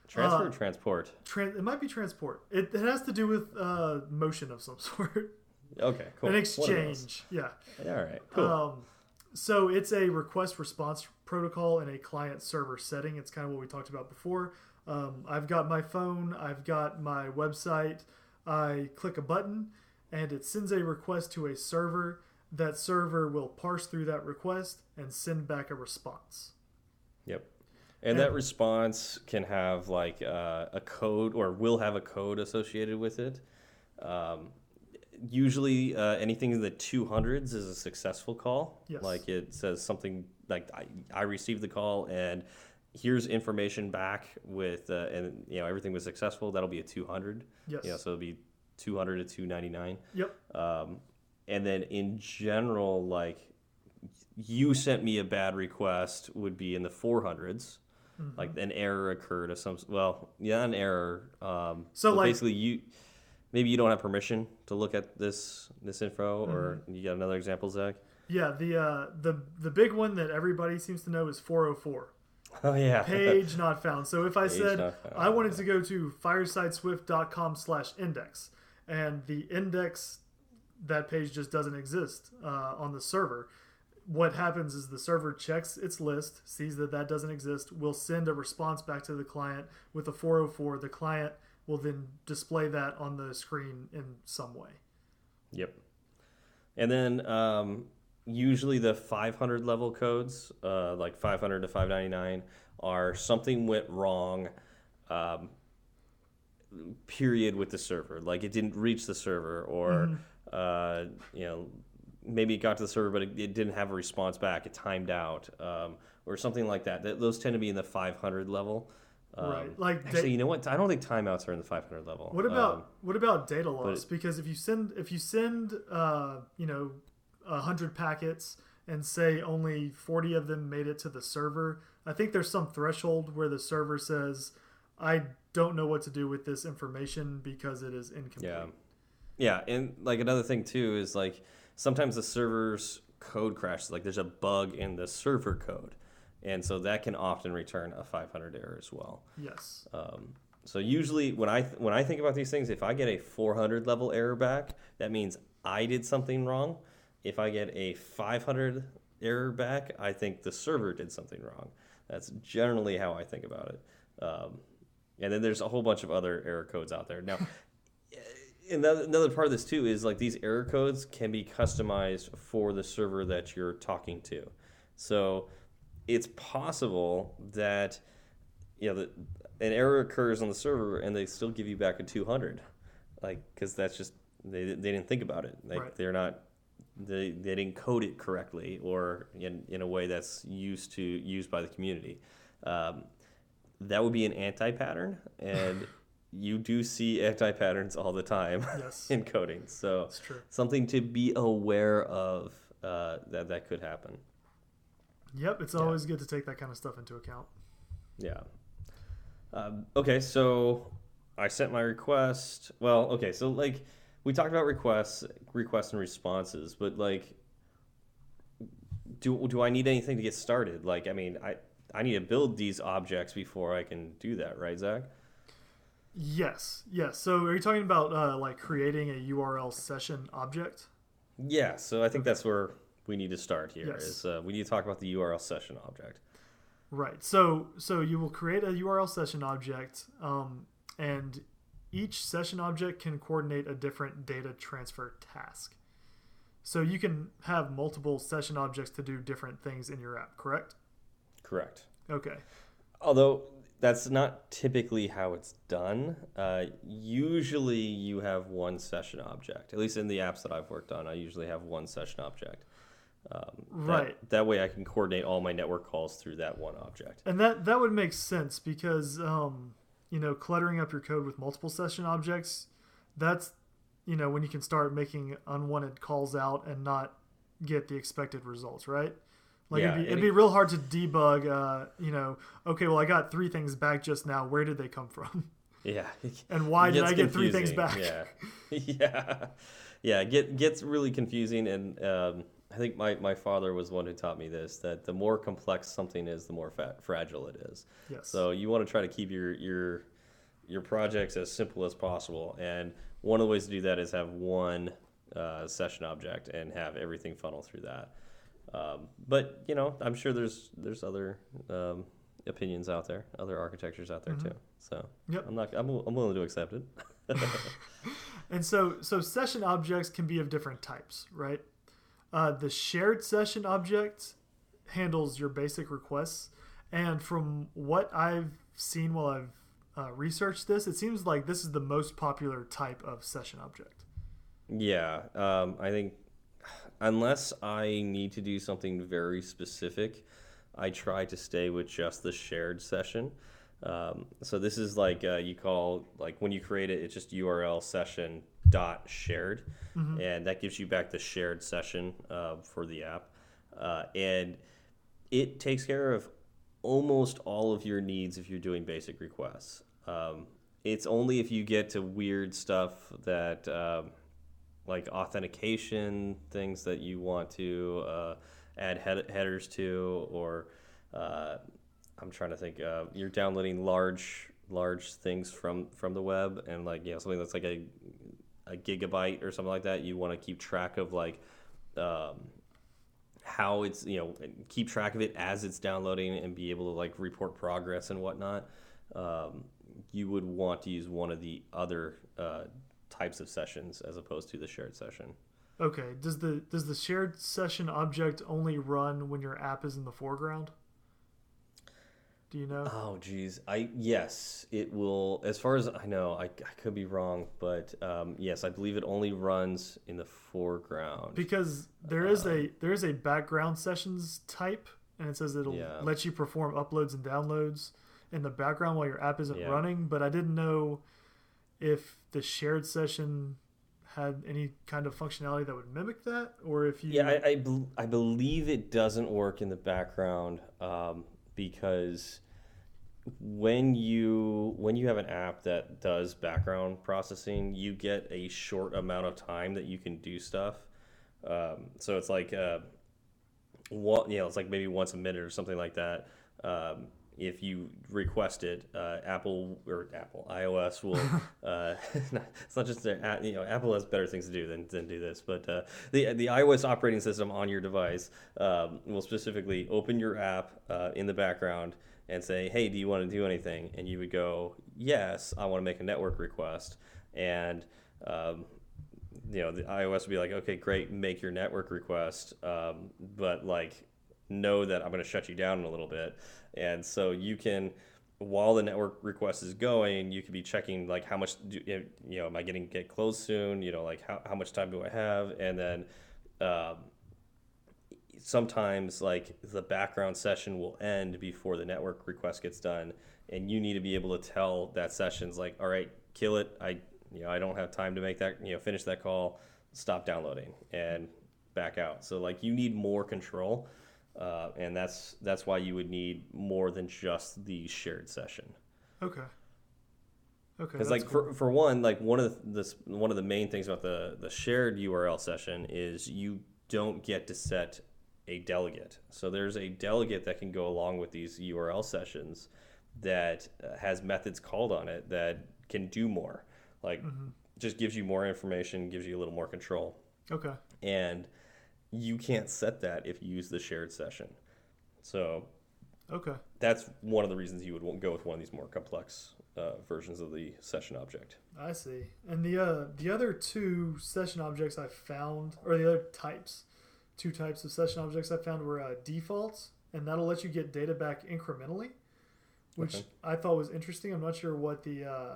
Transfer uh, or transport? Tran- it might be transport. It, it has to do with uh, motion of some *laughs* sort. Okay, cool. An One of those. exchange. Yeah. Yeah, all right, cool. Um, so it's a request response protocol in a client server setting. It's kind of what we talked about before. Um, I've got my phone, I've got my website. I click a button and it sends a request to a server. That server will parse through that request and send back a response. yep. And that response can have like uh, a code, or will have a code associated with it. Um, usually, uh, anything in the two hundreds is a successful call. Yes. Like it says something like I, I received the call and here's information back with uh, and you know everything was successful. That'll be a two hundred. Yes. You know, so it'll be two hundred to two ninety nine. Yep. Um, and then in general, like you sent me a bad request would be in the 400s. Mm-hmm. Like an error occurred of some, well, yeah, an error. Um, So, like- basically, you maybe you don't have permission to look at this this info, or Mm-hmm. you got another example, Zach? Yeah. The uh, the the big one that everybody seems to know is 404. *laughs* Oh yeah, page not found. So if I Page said I wanted to go to firesideswift.com slash index and the index that page just doesn't exist uh, on the server, what happens is the server checks its list, sees that that doesn't exist, will send a response back to the client with a 404. The client will then display that on the screen in some way. Yep. And then um, usually the 500 level codes, uh, like 500 to 599, are something went wrong, um, period, with the server. Like it didn't reach the server, or uh, you know, maybe it got to the server, but it, it didn't have a response back. It timed out, um, or something like that. Th- those tend to be in the 500 level. Um, Right. Like da- actually, you know what? I don't think timeouts are in the 500 level. What about Um, what about data loss? it- because if you send if you send uh, you know a hundred packets and say only forty of them made it to the server, I think there's some threshold where the server says, "I don't know what to do with this information because it is incomplete." Yeah. Yeah, and like another thing too is like sometimes the server's code crashes. Like there's a bug in the server code, and so that can often return a 500 error as well. Yes. Um, so usually when I when I think about these things, if I get a 400 level error back, that means I did something wrong. If I get a 500 error back, I think the server did something wrong. That's generally how I think about it. Um, and then there's a whole bunch of other error codes out there. Now, *laughs* another, another part of this too is like these error codes can be customized for the server that you're talking to. So it's possible that you know that an error occurs on the server and they still give you back a 200 like because that's just they, they didn't think about it like Right. they're not they, they didn't code it correctly or in, in a way that's used to used by the community. Um, that would be an anti-pattern, and *laughs* you do see anti-patterns all the time *laughs* Yes. in coding. So something to be aware of uh, that that could happen. Yep, it's always good to take that kind of stuff into account. Yeah. Um, okay, so I sent my request. Well, okay, so like we talked about requests, requests and responses, but like, do do I need anything to get started? Like, I mean, I I need to build these objects before I can do that, right, Zach? Yes, yes. So are you talking about uh, like creating a URL session object? Yeah. So I think that's where we need to start here. Yes. Is uh, we need to talk about the URL session object. Right. So so you will create a URL session object, um, and each session object can coordinate a different data transfer task. So you can have multiple session objects to do different things in your app. Correct? Correct. Okay. Although that's not typically how it's done. Uh, usually you have one session object. At least in the apps that I've worked on, I usually have one session object. Um, that- Right. That, way I can coordinate all my network calls through that one object. And that that would make sense because um, you know cluttering up your code with multiple session objects, that's you know when you can start making unwanted calls out and not get the expected results, right? Like Yeah, it'd, be, it'd be real hard to debug. Uh, you know, okay, well I got three things back just now. Where did they come from? *laughs* Yeah. And why did I get three things back? Yeah. *laughs* *laughs* yeah. Yeah. It get, gets really confusing. And um, I think my, my father was one who taught me this that the more complex something is, the more fa- fragile it is. Yes. So you want to try to keep your your your projects as simple as possible, and one of the ways to do that is have one uh, session object and have everything funnel through that. Um, but you know, I'm sure there's there's other um, opinions out there, other architectures out there too. So Mm-hmm. Yep. I'm not I'm, I'm willing to accept it. *laughs* And so, so session objects can be of different types, right? Uh, the shared session object handles your basic requests, and from what I've seen while I've uh, researched this, it seems like this is the most popular type of session object. Yeah, um, I think unless I need to do something very specific, I try to stay with just the shared session. Um, so this is like uh, you call like when you create it, it's just URL session dot shared, and that gives you back the shared session uh, for the app, uh, and it takes care of almost all of your needs if you're doing basic requests. Um, it's only if you get to weird stuff that um, like authentication things that you want to uh, add head- headers to, or uh, I'm trying to think. Uh, you're downloading large large things from from the web, and like you know something that's like a a gigabyte or something like that. You want to keep track of like. Um, how it's you know keep track of it as it's downloading and be able to like report progress and whatnot um, you would want to use one of the other uh, types of sessions as opposed to the shared session Okay, does the does the shared session object only run when your app is in the foreground? Do you know? oh geez i yes it will as far as i know i, I could be wrong but um, yes i believe it only runs in the foreground because there is a there is a background sessions type and it says it'll Yeah. let you perform uploads and downloads in the background while your app isn't Yeah. running but i didn't know if the shared session had any kind of functionality that would mimic that or if you Yeah, I, I, I believe it doesn't work in the background um, because when you when you have an app that does background processing, you get a short amount of time that you can do stuff. Um, so it's like uh, one, you know, it's like maybe once a minute or something like that. Um, if you request it, uh, Apple or Apple iOS will. *laughs* uh, *laughs* it's not just their, you know, Apple has better things to do than, than do this. But uh, the the iOS operating system on your device um, will specifically open your app uh, in the background and say, "Hey, do you want to do anything?" And you would go, "Yes, I want to make a network request." And um, you know, the iOS would be like, okay, great, make your network request, um, but like, know that I'm going to shut you down in a little bit, and so you can, while the network request is going, you could be checking like how much, do, you know, am I getting get closed soon? You know, like how, how much time do I have, and then um, sometimes like the background session will end before the network request gets done and you need to be able to tell that session's like all right kill it. I you know i don't have time to make that you know finish that call. Stop downloading and back out. So like you need more control uh, and that's that's why you would need more than just the shared session Okay. Okay. because like cool. for, for one like one of the this, one of the main things about the the shared url session is you don't get to set a delegate so there's a delegate that can go along with these url sessions that uh, has methods called on it that can do more like Mm-hmm. just gives you more information gives you a little more control Okay. and you can't set that if you use the shared session so Okay. that's one of the reasons you would go with one of these more complex uh, versions of the session object I see. And the uh, the other two session objects I found, or the other types, two types of session objects I found were uh, defaults, and that'll let you get data back incrementally, which Okay. I thought was interesting. I'm not sure what the uh,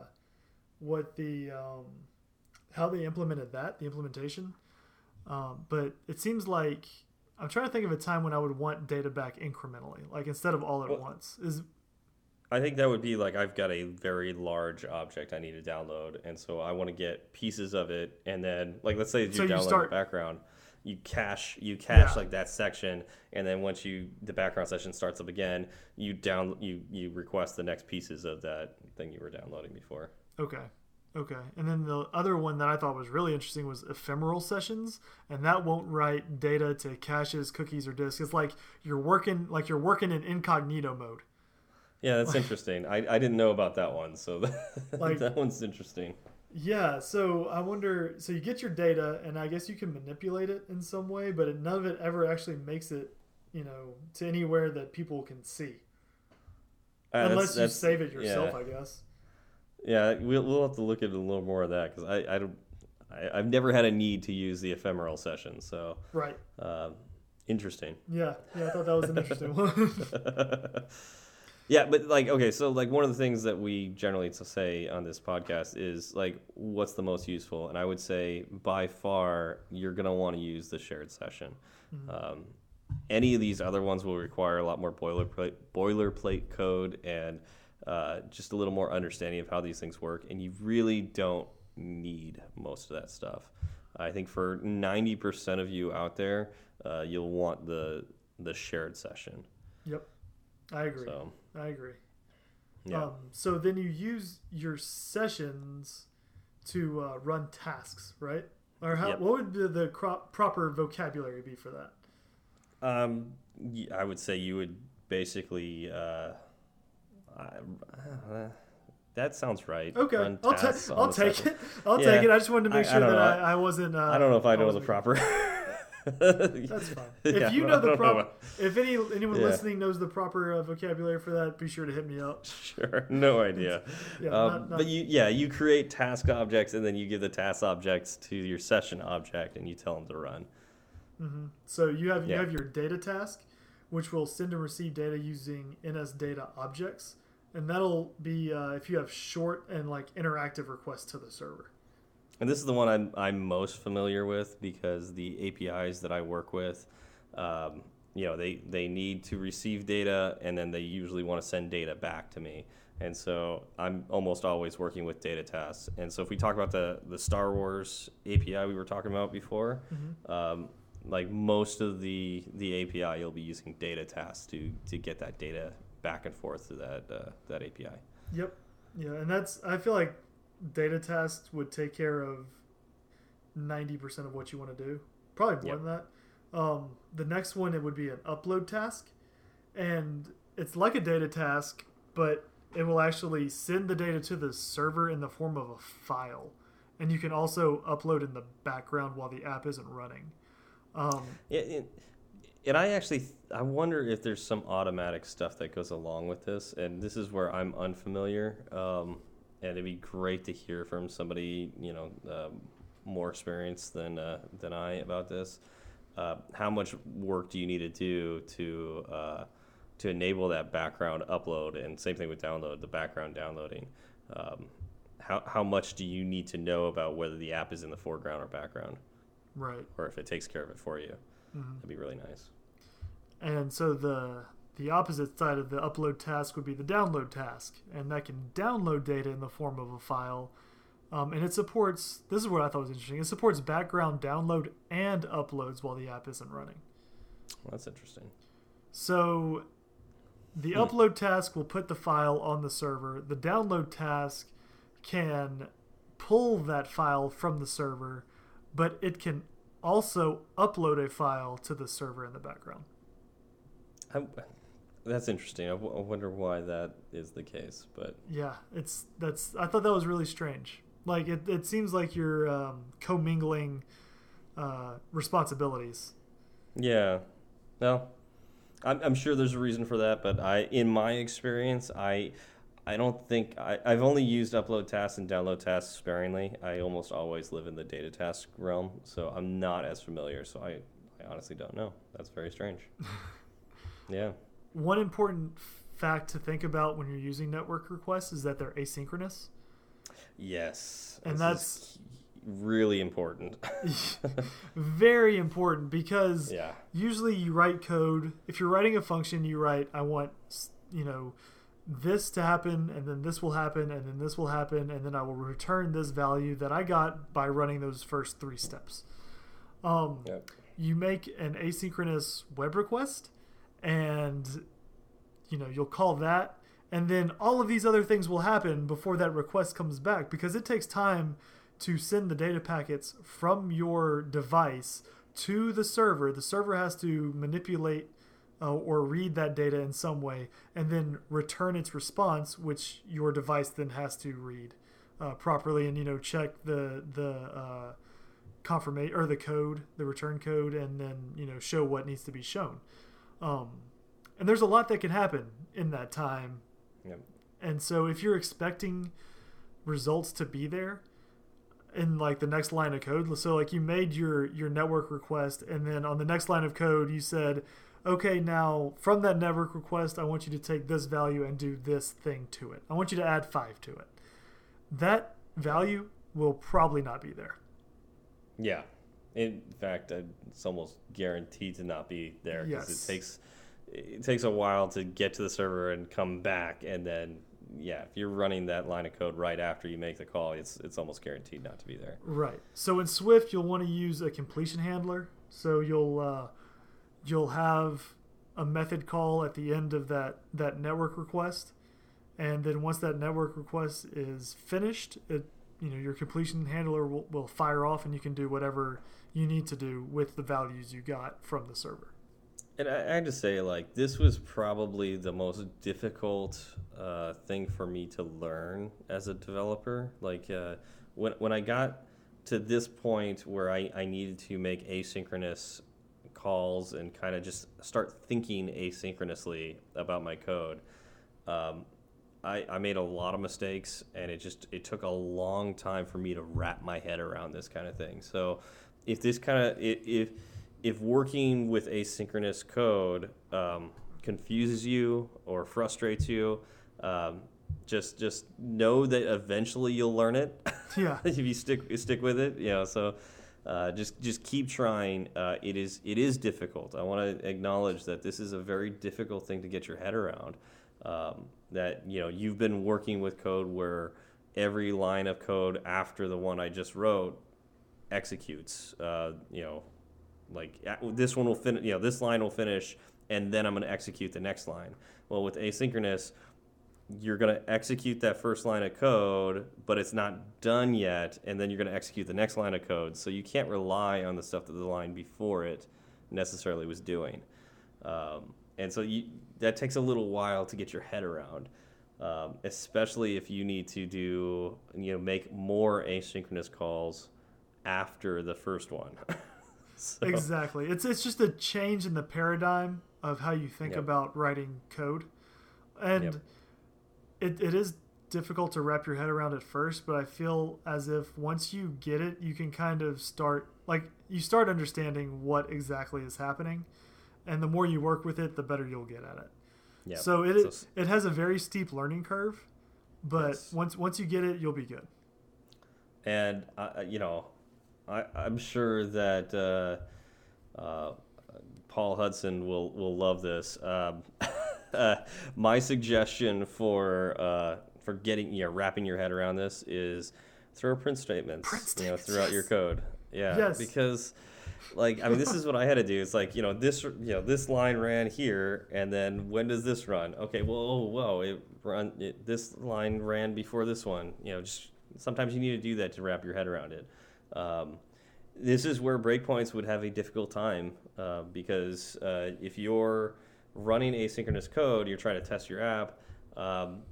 what the um, how they implemented that, the implementation, um, but it seems like I'm trying to think of a time when I would want data back incrementally, like instead of all at Well- once. Is I think that would be like I've got a very large object I need to download, and so I want to get pieces of it, and then like let's say you So you download start- the background, you cache you cache Yeah. like that section, and then once you the background session starts up again, you down you you request the next pieces of that thing you were downloading before. Okay. Okay. And then the other one that I thought was really interesting was ephemeral sessions, and that won't write data to caches, cookies, or disks. It's like you're working like you're working in incognito mode. Yeah, that's interesting. I, I didn't know about that one, so *laughs* Like- that one's interesting. Yeah, so I wonder so you get your data and I guess you can manipulate it in some way, but none of it ever actually makes it, you know, to anywhere that people can see. Uh, that's- Unless you that's- save it yourself, yeah. I guess. Yeah, we'll, we'll have to look at a little more of that because I, I don't I, I've never had a need to use the ephemeral session, so Right. um, interesting. Yeah. Yeah, I thought that was an interesting one. *laughs* yeah, but like okay, so like one of the things that we generally say on this podcast is like what's the most useful, and I would say by far you're gonna want to use the shared session. Um, any of these other ones will require a lot more boilerplate boilerplate code and uh, just a little more understanding of how these things work, and you really don't need most of that stuff. I think for ninety percent of you out there, uh, you'll want the the shared session. yep. I agree. So I agree. yeah. Um, so then you use your sessions to uh, run tasks, right? Or how, Yep. what would the, the cro- proper vocabulary be for that? Um, I would say you would basically. Uh, uh, that sounds right. Okay, I'll, ta- I'll take it. I'll Yeah. take it. I just wanted to make I- I sure don't that know. I, I wasn't. Uh, I don't know if I know the proper. *laughs* That's *laughs* fine. If Yeah, you know the proper, if any anyone Yeah. listening knows the proper uh, vocabulary for that, be sure to hit me up. *laughs* Sure, no idea. Yeah, um, not- not- but you, yeah, you create task objects and then you give the task objects to your session object and you tell them to run. So you have you have your data task, which will send and receive data using NS data objects, and that'll be uh, if you have short and like interactive requests to the server. And this is the one I'm, I'm most familiar with because the APIs that I work with, um, you know, they, they need to receive data and then they usually want to send data back to me. And so I'm almost always working with data tasks. And so if we talk about the, the Star Wars API we were talking about before, um, like most of the, the API, you'll be using data tasks to, to get that data back and forth to that, uh, that API. Yep. Yeah, and that's I feel like data tasks would take care of ninety percent of what you want to do. Probably more Yep. than that. Um, the next one it would be an upload task, and it's like a data task, but it will actually send the data to the server in the form of a file, and you can also upload in the background while the app isn't running. Um, it, and I actually I wonder if there's some automatic stuff that goes along with this, and this is where I'm unfamiliar. Um, and it'd be great to hear from somebody you know um, more experienced than uh, than I about this. Uh, how much work do you need to do to uh, to enable that background upload, and same thing with download, the background downloading. Um, how how much do you need to know about whether the app is in the foreground or background? Right. or if it takes care of it for you. Mhm. That'd be really nice. And so the the opposite side of the upload task would be the download task, and that can download data in the form of a file. Um, and it supports. This is what I thought was interesting. It supports background download and uploads while the app isn't running. Well, that's interesting. So the Hmm. upload task will put the file on the server. The download task can pull that file from the server, but it can also upload a file to the server in the background. I, that's interesting. I, w- I wonder why that is the case, but Yeah, it's that's. I thought that was really strange. Like it, it seems like you're um, commingling uh, responsibilities. yeah, no, I'm, I'm sure there's a reason for that. But I, in my experience, I, I don't think I, I've only used upload tasks and download tasks sparingly. I almost always live in the data task realm, so I'm not as familiar. So I, I honestly don't know. That's very strange. *laughs* yeah. One important fact to think about when you're using network requests is that they're asynchronous. Yes. And that's- really important. *laughs* *laughs* Very important because yeah. usually you write code. If you're writing a function, you write, I want, you know, this to happen, and then this will happen, and then this will happen, and then I will return this value that I got by running those first three steps. Um, Yep. You make an asynchronous web request, and you know you'll call that, and then all of these other things will happen before that request comes back because it takes time to send the data packets from your device to the server. The server has to manipulate uh, or read that data in some way and then return its response, which your device then has to read uh, properly and you know check the the uh, confirmation or the code, the return code, and then you know show what needs to be shown. Um, and there's a lot that can happen in that time Yep. and so if you're expecting results to be there in like the next line of code, so like you made your your network request and then on the next line of code you said, "Okay, now from that network request, I want you to take this value and do this thing to it. I want you to add 5 to it." That value will probably not be there. Yeah. In fact, uh, it's almost guaranteed to not be there because Yes. it takes it takes a while to get to the server and come back, and then yeah, if you're running that line of code right after you make the call, it's it's almost guaranteed not to be there. Right. So in Swift, you'll want to use a completion handler. So you'll uh, you'll have a method call at the end of that that network request, and then once that network request is finished, it you know your completion handler will, will fire off, and you can do whatever you need to do with the values you got from the server. And I, I to say, like, this was probably the most difficult uh, thing for me to learn as a developer. Like, uh, when, when I got to this point where I, I needed to make asynchronous calls and kind of just start thinking asynchronously about my code, um, I, I made a lot of mistakes and it just it took a long time for me to wrap my head around this kind of thing. So if this kind of if if working with asynchronous code um, confuses you or frustrates you, um, just just know that eventually you'll learn it Yeah. *laughs* if you stick stick with it. You know, so uh, just just keep trying. Uh, it is it is difficult. I want to acknowledge that this is a very difficult thing to get your head around. Um, that you know you've been working with code where every line of code after the one I just wrote executes. Uh, you know, like this one will finish. You know, this line will finish, and then I'm going to execute the next line. Well, with asynchronous, you're going to execute that first line of code, but it's not done yet, and then you're going to execute the next line of code. So you can't rely on the stuff that the line before it necessarily was doing. Um, and so you, that takes a little while to get your head around, um, especially if you need to do, you know, make more asynchronous calls after the first one. *laughs* So- Exactly. It's it's just a change in the paradigm of how you think Yep. about writing code. And Yep. It, it is difficult to wrap your head around at first, but I feel as if once you get it, you can kind of start like you start understanding what exactly is happening. And the more you work with it, the better you'll get at it. Yeah. So it So- it has a very steep learning curve, but Yes. once once you get it, you'll be good. and uh, you know I, I'm sure that uh, uh, Paul Hudson will will love this. Um, *laughs* uh, *laughs* my suggestion for uh, for getting you know wrapping your head around this is throw print statements, Print you know statements, throughout your code. Yeah, Yes. because like I mean this is what I had to do. It's like you know this you know this line ran here, and then when does this run? Okay, well oh, whoa it run it, this line ran before this one. You know just sometimes you need to do that to wrap your head around it. Um, this is where breakpoints would have a difficult time uh, because uh, if you're running asynchronous code, you're trying to test your app. Um,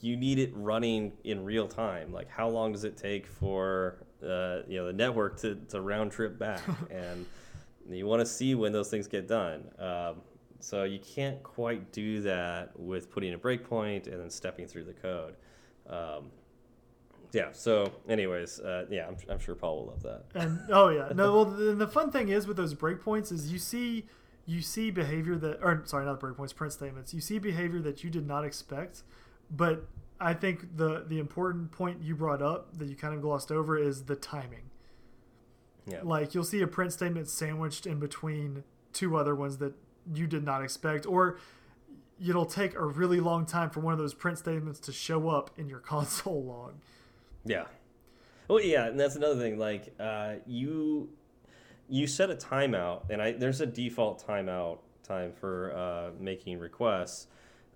you need it running in real time. Like, how long does it take for uh, you know the network to, to round trip back? *laughs* and you want to see when those things get done. Um, so you can't quite do that with putting a breakpoint and then stepping through the code. Um, yeah. So, anyways, uh, yeah, I'm, I'm sure Paul will love that. And oh yeah, *laughs* no. Well, the, the fun thing is with those breakpoints is you see you see behavior that, or sorry, not the breakpoints, print statements. You see behavior that you did not expect, but I think the the important point you brought up that you kind of glossed over is the timing. Yeah. Like you'll see a print statement sandwiched in between two other ones that you did not expect, or it'll take a really long time for one of those print statements to show up in your *laughs* console log. Yeah. Well, yeah, and that's another thing. Like, uh, you you set a timeout, and I there's a default timeout time for uh, making requests,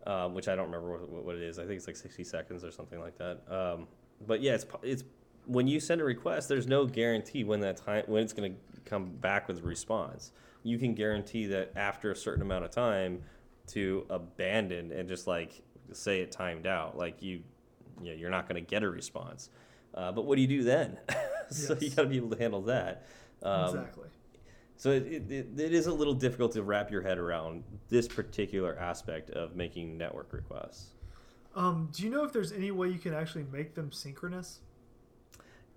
um, which I don't remember what, what it is. I think it's like 60 seconds or something like that. Um, but yeah, it's it's when you send a request, there's no guarantee when that time when it's going to come back with a response. You can guarantee that after a certain amount of time to abandon and just like say it timed out. Like you, you know, you're not going to get a response. Uh, but what do you do then? *laughs* so you Yes. got to be able to handle that. Um, exactly. So it, it, it, is a little difficult to wrap your head around this particular aspect of making network requests. Um, do you know if there's any way you can actually make them synchronous?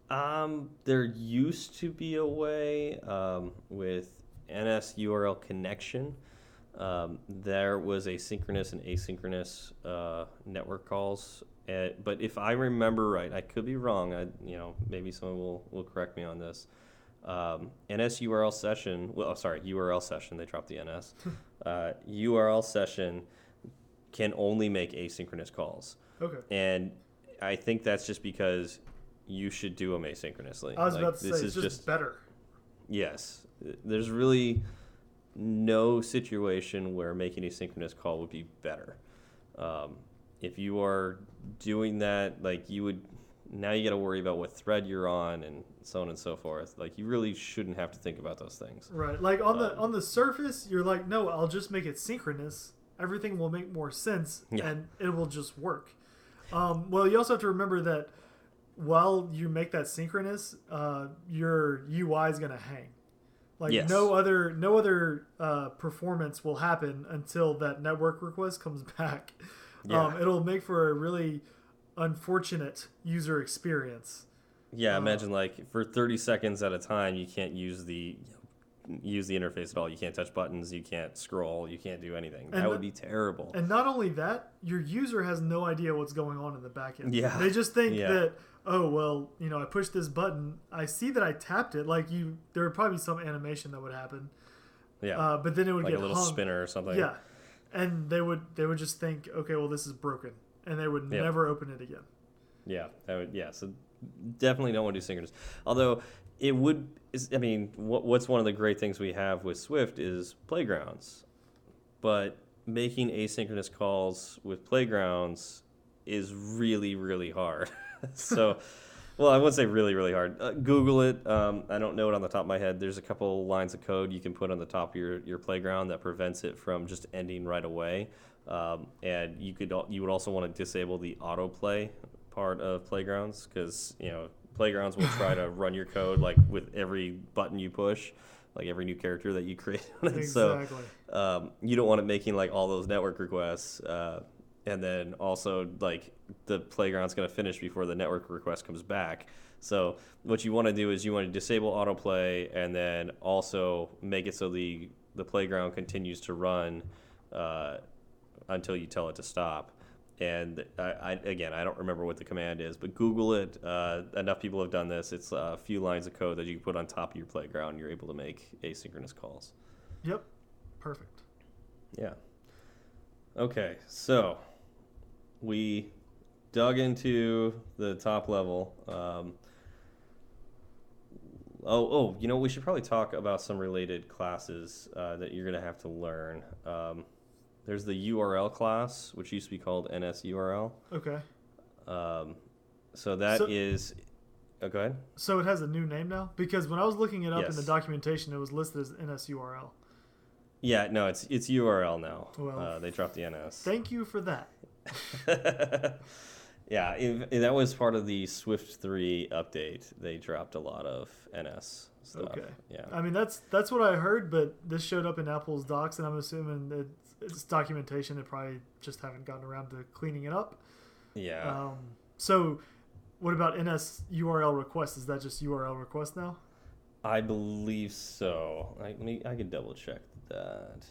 Um, there used to be a way um, with NS URL connection. Um, there was a synchronous and asynchronous uh, network calls. Uh, but if I remember right, I could be wrong. I, you know, maybe someone will, will correct me on this. Um, NS URL session. Well, oh, sorry, URL session. They dropped the NS. *laughs* uh, URL session can only make asynchronous calls. Okay. And I think that's just because you should do them asynchronously. I was Like, about to this say is it's just, better. yes. There's really no situation where making a synchronous call would be better. Um, if you are doing that, like you would, now you got to worry about what thread you're on and so on and so forth. Like you really shouldn't have to think about those things. Right. Like on the Um, on the surface, you're like, no, I'll just make it synchronous. Everything will make more sense, Yeah. and it will just work. Um, well, you also have to remember that while you make that synchronous, uh, your UI is going to hang. Like Yes. no other no other uh, performance will happen until that network request comes *laughs* back. Yeah. Um, it'll make for a really unfortunate user experience. Yeah, Uh, imagine like for 30 seconds at a time, you can't use the use the interface at all. You can't touch buttons. You can't scroll. You can't do anything. That would be terrible. And not only that, your user has no idea what's going on in the back end. Yeah. They just think Yeah. that, oh well, you know, I pushed this button. I see that I tapped it. Like you there would probably be some animation that would happen. yeah, Uh, but then it would like get a little hung. spinner or something. Yeah. And they would they would just think, okay, well this is broken. And they would Yeah. never open it again. Yeah, that would, yeah. So definitely don't want to do synchronous. Although it would, I mean, what, what's one of the great things we have with Swift is playgrounds, but making asynchronous calls with playgrounds is really really hard. *laughs* so. Well, I wouldn't say really, really hard. Uh, Google it. Um, I don't know it on the top of my head. There's a couple lines of code you can put on the top of your, your playground that prevents it from just ending right away. Um, and you could you would also want to disable the autoplay part of playgrounds because you know playgrounds will try to *laughs* run your code like with every button you push, like every new character that you create. on it. So um, you don't want it making like all those network requests uh, and then also like the playground's going to finish before the network request comes back so what you want to do is you want to disable autoplay and then also make it so the the playground continues to run uh, until you tell it to stop and I, I, again, I don't remember what the command is, but Google it. Uh, enough people have done this. It's a few lines of code that you put on top of your playground. You're able to make asynchronous calls. Yep. Perfect. Yeah. Okay, so we dug into the top level. Um, oh, oh, you know, we should probably talk about some related classes uh, that you're going to have to learn. Um, there's the URL class, which used to be called NSURL. Okay. Um, so that So- is. Oh, go ahead. So it has a new name now because when I was looking it up in the documentation, it was listed as NSURL. Yeah, no, it's it's URL now. Well, uh, they dropped the NS. Thank you for that. *laughs* yeah, that was part of the Swift 3 update. They dropped a lot of NS stuff. Okay. Yeah. I mean that's that's what I heard, but this showed up in Apple's docs, and I'm assuming that it's documentation. They probably just haven't gotten around to cleaning it up. Yeah. Um, so, what about NS URL request? Is that just URL request now? I believe so. I me I could double check that.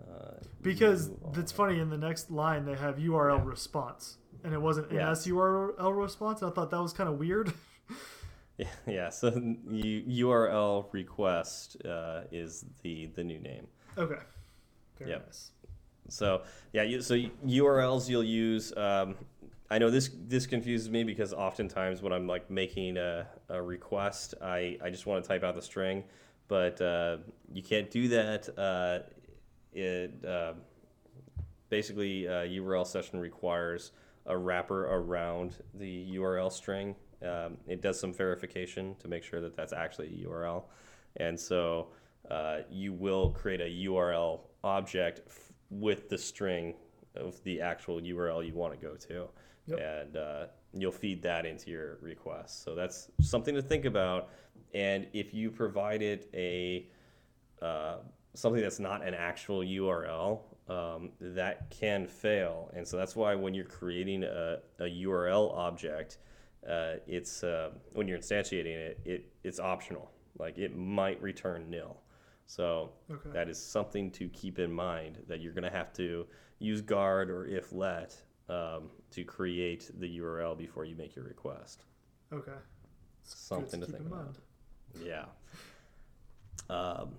Uh, Because URL. it's funny in the next line they have URL Yeah. response, and it wasn't Yeah. NS URL response. I thought that was kind of weird. *laughs* Yeah, yeah. So *laughs* URL request uh, is the the new name. okay. Very Yep. nice. So yeah, you, so URLs you'll use. Um, I know this this confuses me because oftentimes when I'm like making a, a request, I, I just want to type out the string, but uh, you can't do that. Uh, it uh, basically uh, URL session requires a wrapper around the URL string. Um, it does some verification to make sure that that's actually a URL, and so uh, you will create a URL object f- with the string of the actual URL you want to go to, Yep. and uh, you'll feed that into your request. So that's something to think about. And if you provided a uh, something that's not an actual URL, um, that can fail. And so that's why when you're creating a, a URL object, uh, it's uh, when you're instantiating it, it, it's optional. Like it might return nil. So Okay. that is something to keep in mind that you're going to have to use guard or if let um, to create the URL before you make your request. Okay. It's Something to keep think in about. mind. Yeah. Um,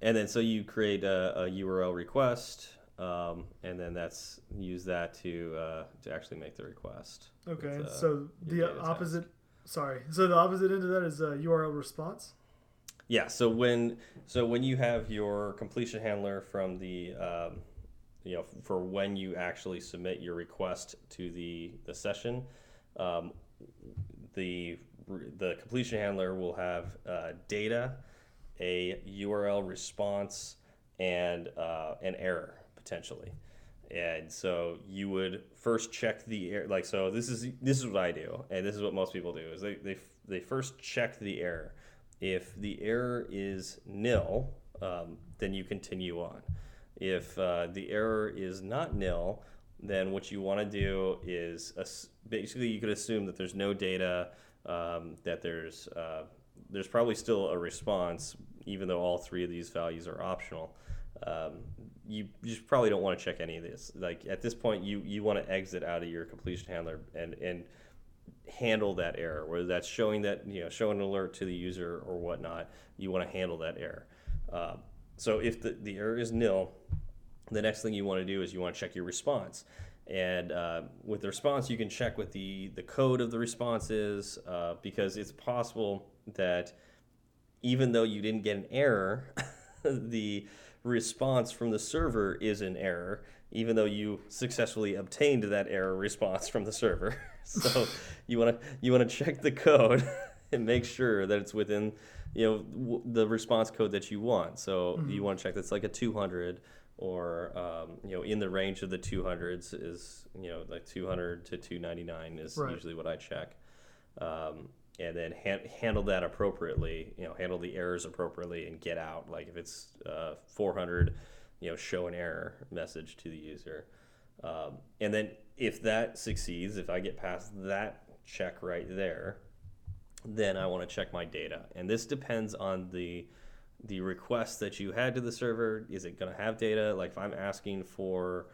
and then so you create a, a URL request, um, and then that's use that to uh, to actually make the request. Okay. with, uh, so the opposite. Sorry. So the opposite end of that is a URL response. Yeah. So when so when you have your completion handler from the um, you know for when you actually submit your request to the the session, um, the the completion handler will have uh, data, a URL response, and uh, an error potentially. And so you would first check the error. Like so, this is this is what I do, and this is what most people do: is they they they first check the error. If the error is nil, um, then you continue on. If uh, the error is not nil, then what you want to do is basically you could assume that there's no data, um, that there's uh, there's probably still a response, even though all three of these values are optional. Um, you, you just probably don't want to check any of this. Like at this point, you you want to exit out of your completion handler and and handle that error, whether that's showing that you know showing an alert to the user or whatnot. You want to handle that error. Uh, so if the, the error is nil, the next thing you want to do is you want to check your response. And uh, with the response, you can check what the, the code of the response is uh, because it's possible that even though you didn't get an error, *laughs* the response from the server is an error, even though you successfully obtained that error response from the server. *laughs* so *laughs* you want to you want to check the code *laughs* and make sure that it's within you know w- the response code that you want. So you want to check that's like a 200 or um, you know in the range of the 200s is you know like 200 to 299 is Right. usually what I check. Um, and then han- handle that appropriately, you know, handle the errors appropriately and get out. Like if it's uh, 400, you know, show an error message to the user. Um, and then if that succeeds, if I get past that check right there, then I want to check my data. And this depends on the the request that you had to the server. Is it going to have data? Like if I'm asking for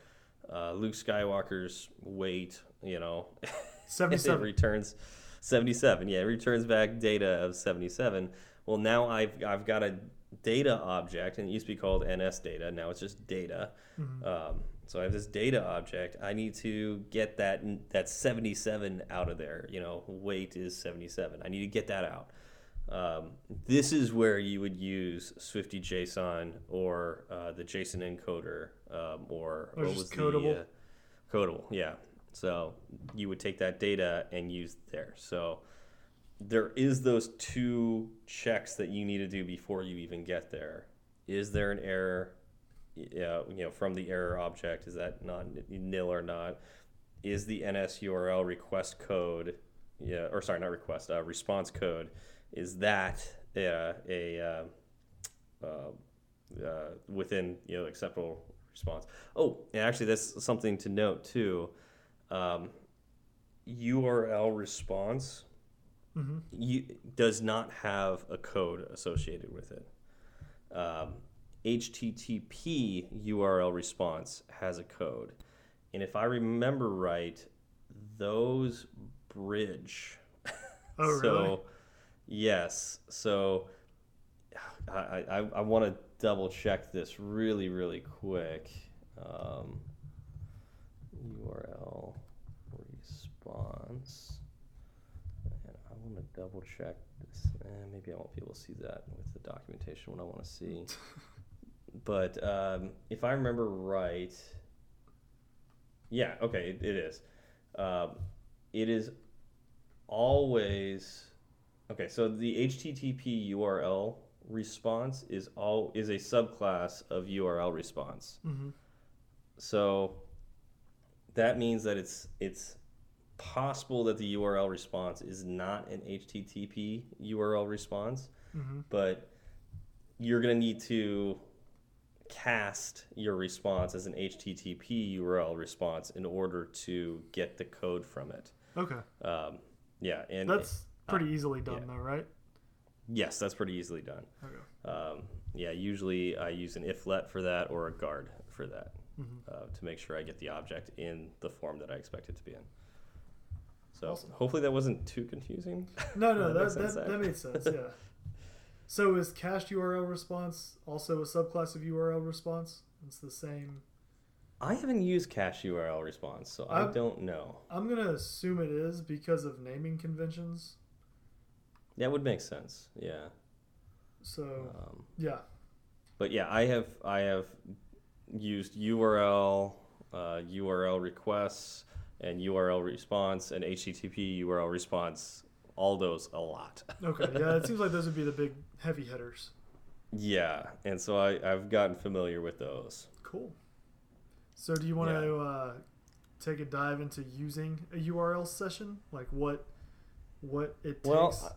uh, Luke Skywalker's weight, you know, *laughs* it 77. returns 77. Yeah, it returns back data of 77. Well, now I've I've got a data object, and it used to be called NS data. Now it's just data. Um, so I have this data object. I need to get that that 77 out of there. You know, weight is 77. I need to get that out. Um, this is where you would use Swifty JSON or uh, the JSON encoder um, or Or what was codable. the uh, codable? Yeah. So you would take that data and use there. So there is those two checks that you need to do before you even get there. Is there an error? Yeah, you know, from the error object, is that not nil or not? Is the NS URL request code, yeah, or sorry, not request, uh, response code, is that uh, a uh, uh, uh, within you know acceptable response? Oh, and actually, that's something to note too. Um, URL response hmm you, does not have a code associated with it. Um, HTTP URL response has a code. And if I remember right, those bridge. Oh, so, really? yes. So I, I, I want to double check this really, really quick. Um, URL response. And I want to double check this. Eh, maybe I won't be able to see that with the documentation what I want to see. *laughs* but um, if I remember right, yeah, okay, it, it is. Um, it is always okay. So the HTTP URL response is all is a subclass of URL response. hmm So that means that it's it's possible that the URL response is not an HTTP URL response, hmm but you're going to need to cast your response as an HTTP URL response in order to get the code from it. Okay. Um, yeah, and That's pretty easily done, yeah. though, right? yes, that's pretty easily done. Okay. Um, yeah, usually I use an if let for that or a guard for that Mhm. uh, to make sure I get the object in the form that I expect it to be in. So Awesome. hopefully that wasn't too confusing. *laughs* No, no, That *laughs* that, makes that, sense, that, made sense, yeah. *laughs* so is cached URL response also a subclass of URL response? It's the same. I haven't used cache URL response, so I I'm- don't know. I'm going to assume it is because of naming conventions. That would make sense. Yeah. So, Um, yeah. but yeah, I have I have used URL, uh, URL requests, and URL response, and HTTP URL response. All those a lot. *laughs* Okay. Yeah, it seems like those would be the big heavy hitters. Yeah, and so I, I've gotten familiar with those. Cool. So, do you want Yeah. to uh, take a dive into using a URL session? Like what what it takes? Well,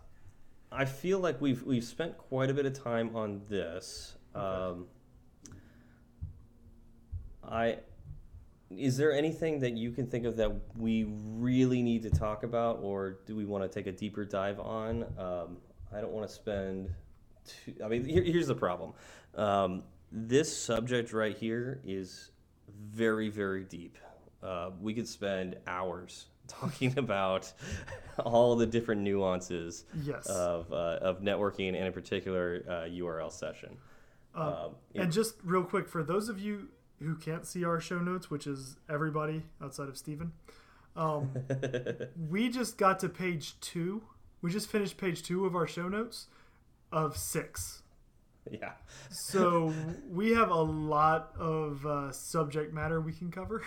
I feel like we've we've spent quite a bit of time on this. Okay. Um, I is there anything that you can think of that we really need to talk about, or do we want to take a deeper dive on? Um, I don't want to spend. Too, I mean, here, here's the problem. Um, this subject right here is very very deep. Uh, we could spend hours *laughs* talking about *laughs* all the different nuances yes. of, uh, of networking and in particular uh, URL session. Uh, Um, And just real quick, for those of you who can't see our show notes, which is everybody outside of Steven, um, *laughs* we just got to page two. We just finished page two of our show notes of six. yeah, So *laughs* we have a lot of uh, subject matter we can cover.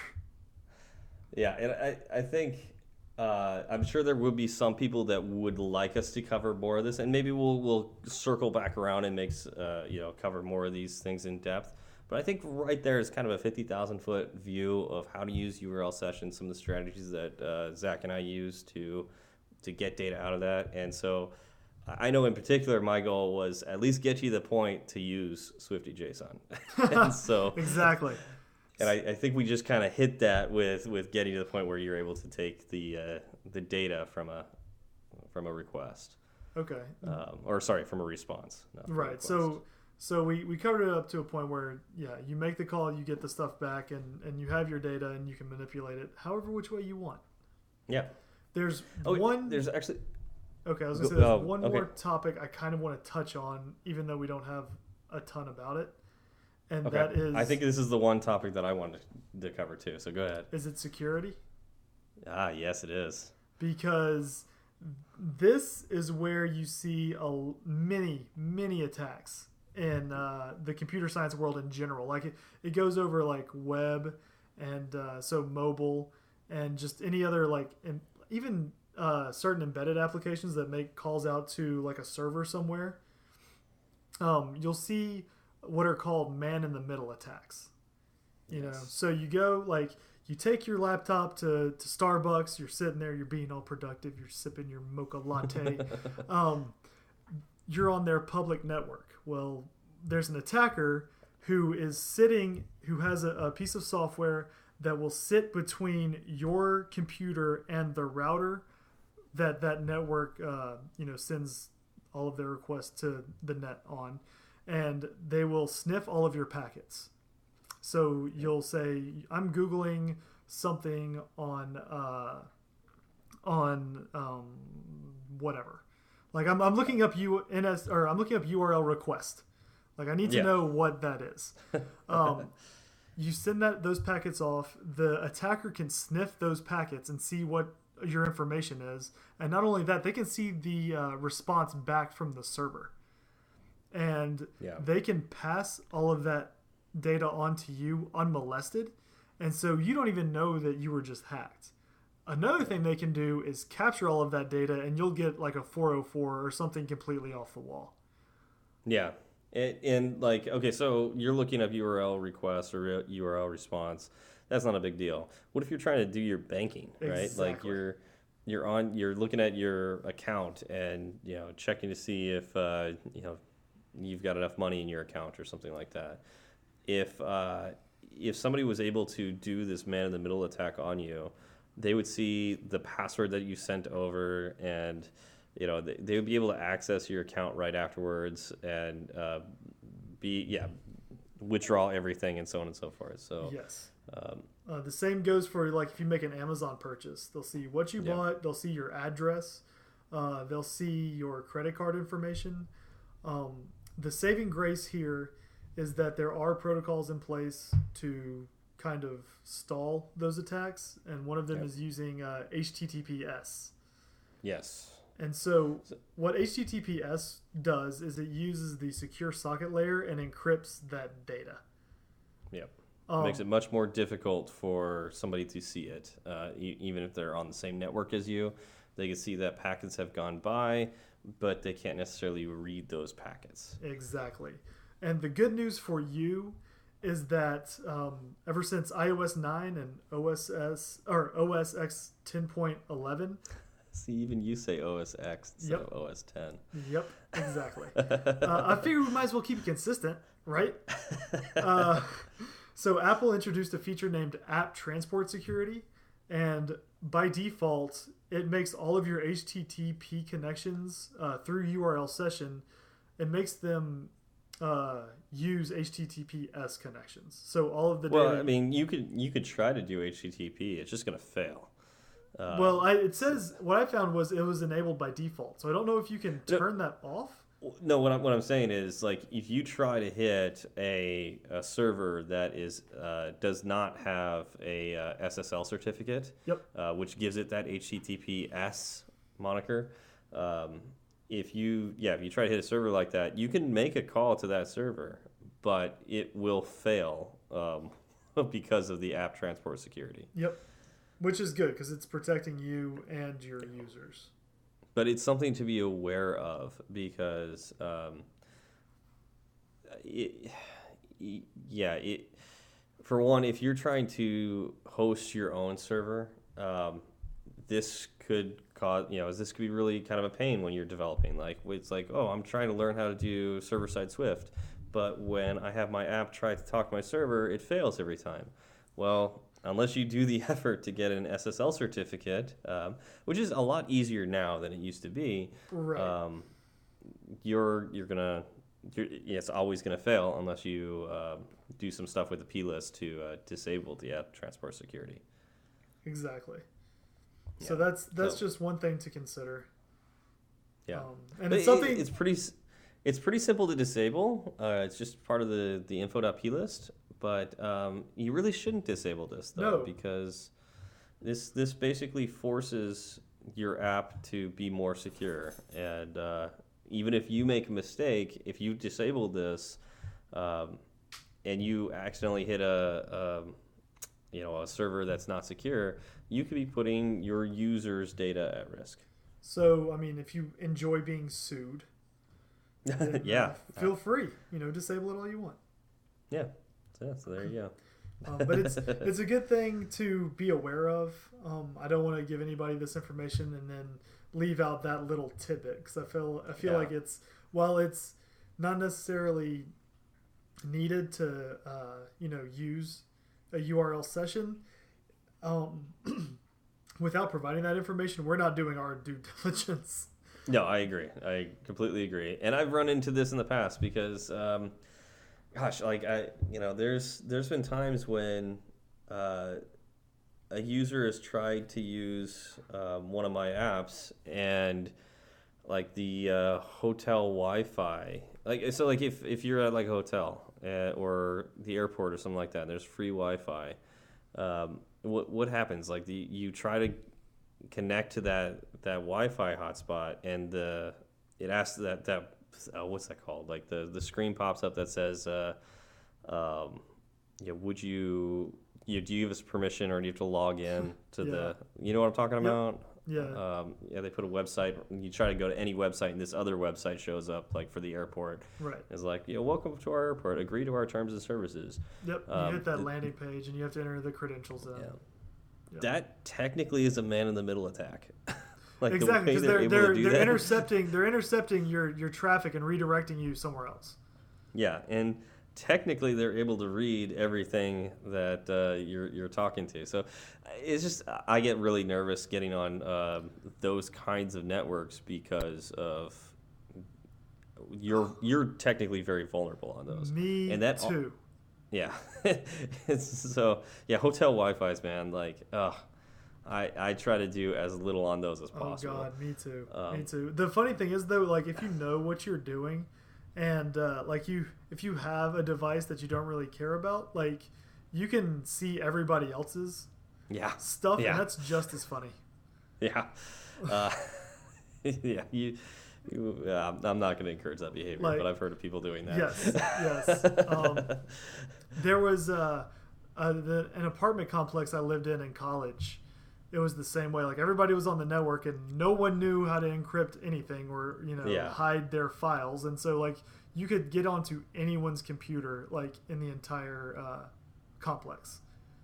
yeah, and I, I think uh, I'm sure there would be some people that would like us to cover more of this, and maybe we'll we'll circle back around and make uh, you know cover more of these things in depth. But I think right there is kind of a fifty thousand foot view of how to use URL sessions, some of the strategies that uh, Zach and I use to to get data out of that, and so. I know in particular my goal was at least get you the point to use Swifty JSON. *laughs* and so exactly. and I, I think we just kind of hit that with with getting to the point where you're able to take the uh, the data from a from a request, Okay. um, or sorry, from a response. not from a Right. request. So So we, we covered it up to a point where yeah, you make the call, you get the stuff back, and and you have your data, and you can manipulate it however which way you want. Yeah. There's Oh, one. There's actually okay, I was gonna say there's oh, one okay. more topic I kind of want to touch on, even though we don't have a ton about it, and okay. that is I think this is the one topic that I wanted to cover too. So go ahead. is it security Ah, yes, it is. because this is where you see a many many attacks in uh, the computer science world in general. Like it, it goes over like web and uh, so mobile and just any other like em- even uh, certain embedded applications that make calls out to like a server somewhere. Um, you'll see what are called man in the middle attacks. You know so you go like you take your laptop to, to starbucks you're sitting there you're being all productive you're sipping your mocha latte. *laughs* Um, you're on their public network well there's an attacker who is sitting who has a, a piece of software that will sit between your computer and the router that that network uh, you know sends all of their requests to the net on and they will sniff all of your packets. So you'll say i'm googling something on uh, on um, whatever like I'm, I'm looking up UNS or I'm looking up URL request. Like I need to Yeah. know what that is. *laughs* Um, you send that those packets off. The attacker can sniff those packets and see what your information is, and not only that, they can see the uh, response back from the server, and Yeah. they can pass all of that data on to you unmolested, and so you don't even know that you were just hacked. Another thing they can do is capture all of that data, and you'll get like a 404 or something completely off the wall. Yeah. And, and like, okay, so you're looking up URL request or URL response. That's not a big deal. What if you're trying to do your banking, right? Like you're you're on you're looking at your account and you know checking to see if uh, you know you've got enough money in your account or something like that. If uh, if somebody was able to do this man in the middle attack on you, they would see the password that you sent over and you know they, they would be able to access your account right afterwards and uh, be yeah withdraw everything and so on and so forth so Yes. um, Uh, the same goes for like if you make an Amazon purchase, they'll see what you Yeah. bought, they'll see your address, uh, they'll see your credit card information. Um, the saving grace here is that there are protocols in place to kind of stall those attacks, and one of them Yep. is using uh, HTTPS. yes And so, So- what HTTPS does is it uses the secure socket layer and encrypts that data. Yep. Um, makes it much more difficult for somebody to see it uh, e- even if they're on the same network as you they can see that packets have gone by but they can't necessarily read those packets Exactly. And the good news for you is that um, ever since iOS 9 and OSS or OS X 10.11, *laughs* see even you say os x instead Yep. of os 10 yep, exactly. *laughs* uh, I figured we might as well keep it consistent, right? *laughs* Uh, so Apple introduced a feature named App Transport Security, and by default, it makes all of your HTTP connections uh, through URL session. It makes them uh, use HTTPS connections. So all of the well data. i mean you could you could try to do http it's just going to fail uh, well, I, it says what I found was it was enabled by default. So I don't know if you can No. turn that off. No, what I'm, what I'm saying is like if you try to hit a, a server that is uh, does not have a uh, SSL certificate, Yep. uh, which gives it that HTTPS moniker. Um, if you yeah, if you try to hit a server like that, you can make a call to that server, but it will fail um, *laughs* because of the app transport security. Yep. Which is good because it's protecting you and your users. but it's something to be aware of because um, it, yeah it for one if you're trying to host your own server um, this could cause you know is this could be really kind of a pain when you're developing like it's like oh i'm trying to learn how to do server-side swift but when i have my app try to talk to my server it fails every time well unless you do the *laughs* effort to get an ssl certificate um, which is a lot easier now than it used to be Right. um, you're you're gonna you're, it's always going to fail unless you uh, do some stuff with the plist to uh, disable the app transport security. Exactly. So that's that's So- just one thing to consider. Yeah, Um, and But it's something. it's pretty. It's pretty simple to disable. Uh, it's just part of the the info.plist. But um, you really shouldn't disable this though, No. because this this basically forces your app to be more secure. And uh, even if you make a mistake, if you disable this, um, and you accidentally hit a, um you know a server that's not secure, you could be putting your users' data at risk. so I mean, if you enjoy being sued, *laughs* then, uh, yeah, feel free. You know, disable it all you want. Yeah. So, so there you go. *laughs* Um, but it's *laughs* it's a good thing to be aware of. Um, I don't want to give anybody this information and then leave out that little tidbit because I feel I feel Yeah. like it's while it's not necessarily needed to uh, you know use a URL session. Um, *clears throat* without providing that information, we're not doing our due *laughs* diligence. No, I agree. I completely agree. And I've run into this in the past because, um, gosh, like I, you know, there's there's been times when uh, a user has tried to use um, one of my apps and like the uh, hotel Wi-Fi, like so, like if if you're at like a hotel uh, or the airport or something like that, there's free Wi-Fi. Um, what what happens? Like the you try to connect to that that Wi-Fi hotspot, and the it asks that that uh, what's that called? Like the the screen pops up that says, uh, um, yeah, would you you do you give us permission or do you have to log in to the you know what I'm talking Yep. Yeah, Um, yeah, they put a website. You try to go to any website, and this other website shows up, like for the airport. right. It's like, you know, welcome to our airport. Agree to our terms and services. Yep. You Um, hit that the- landing page and you have to enter the credentials. Yeah. Yeah. That technically is a man in the middle attack. *laughs* like exactly the because they're, they're they're, they're that. *laughs* intercepting they're intercepting your your traffic and redirecting you somewhere else. Yeah, and technically they're able to read everything that uh, you're you're talking to. So it's just I get really nervous getting on um those kinds of networks because of you're *sighs* you're technically very vulnerable on those. Me And that too. Yeah, *laughs* so yeah. Hotel Wi-Fi's man, like, ugh, I I try to do as little on those as possible. Oh possible. god, me too. me Um, too. The funny thing is though, like if you know what you're doing, and uh, like you, if you have a device that you don't really care about, like you can see everybody else's Yeah, stuff, Yeah. and that's just as funny. *laughs* yeah, uh, *laughs* yeah. You, you uh, I'm- not going to encourage that behavior, Like- but I've heard of people doing that. Yes, yes. *laughs* Um, there was uh, uh, the, an apartment complex I lived in in college. It was the same way. Like everybody was on the network, and no one knew how to encrypt anything or you know Yeah. hide their files. And so like you could get onto anyone's computer, like in the entire uh, complex.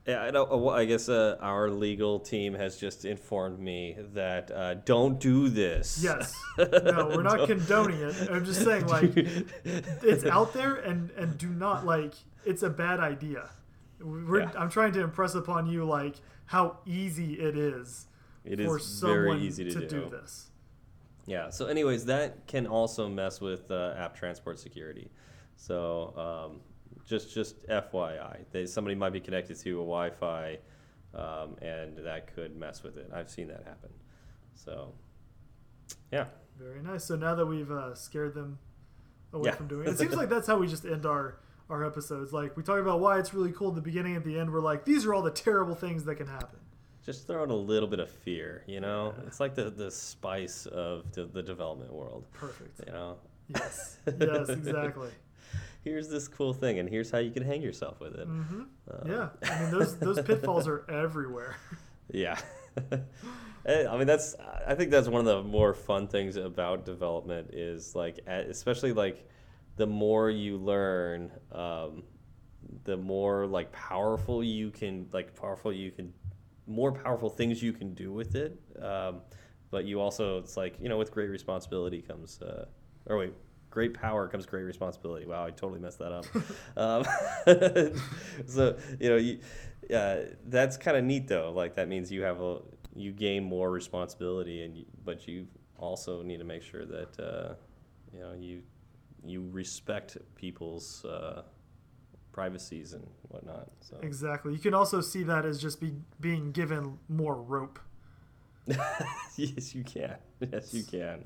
Yeah, I don't. well, I guess uh, our legal team has just informed me that uh, don't do this. Yes. *laughs* No, we're not condoning it. I'm just saying *laughs* like it's out there, and and do not like it's a bad idea. We're, Yeah. I'm trying to impress upon you like how easy it is It for is someone very easy to, do. this. Yeah. So, anyways, that can also mess with uh, app transport security. So, um, just just FYI, they, somebody might be connected to a Wi-Fi, um, and that could mess with it. I've seen that happen. So, yeah. Very nice. So now that we've uh, scared them away Yeah. from doing it, it *laughs* seems like that's how we just end our our episodes. Like we talk about why it's really cool at the beginning, at the end, we're like, these are all the terrible things that can happen. Just throw in a little bit of fear. You know, it's like the the spice of the, the development world. Perfect. You know. Yes. *laughs* Yes. Exactly. Here's this cool thing, and here's how you can hang yourself with it. hmm Uh, Yeah. I mean, those those pitfalls are everywhere. *laughs* Yeah. *laughs* I mean, that's. I think that's one of the more fun things about development is like, especially like, the more you learn, um, the more like powerful you can like powerful you can, more powerful things you can do with it. Um, but you also, it's like you know, with great responsibility comes, uh, or wait, great power comes great responsibility. Wow, I totally messed that up. *laughs* um, *laughs* so you know, you, uh, that's kind of neat though. Like that means you have a you gain more responsibility, and you, but you also need to make sure that uh, you know you you respect people's uh, privacies and whatnot. So Exactly. You can also see that as just be, being given more rope. *laughs* yes, you can. Yes, you *laughs* can.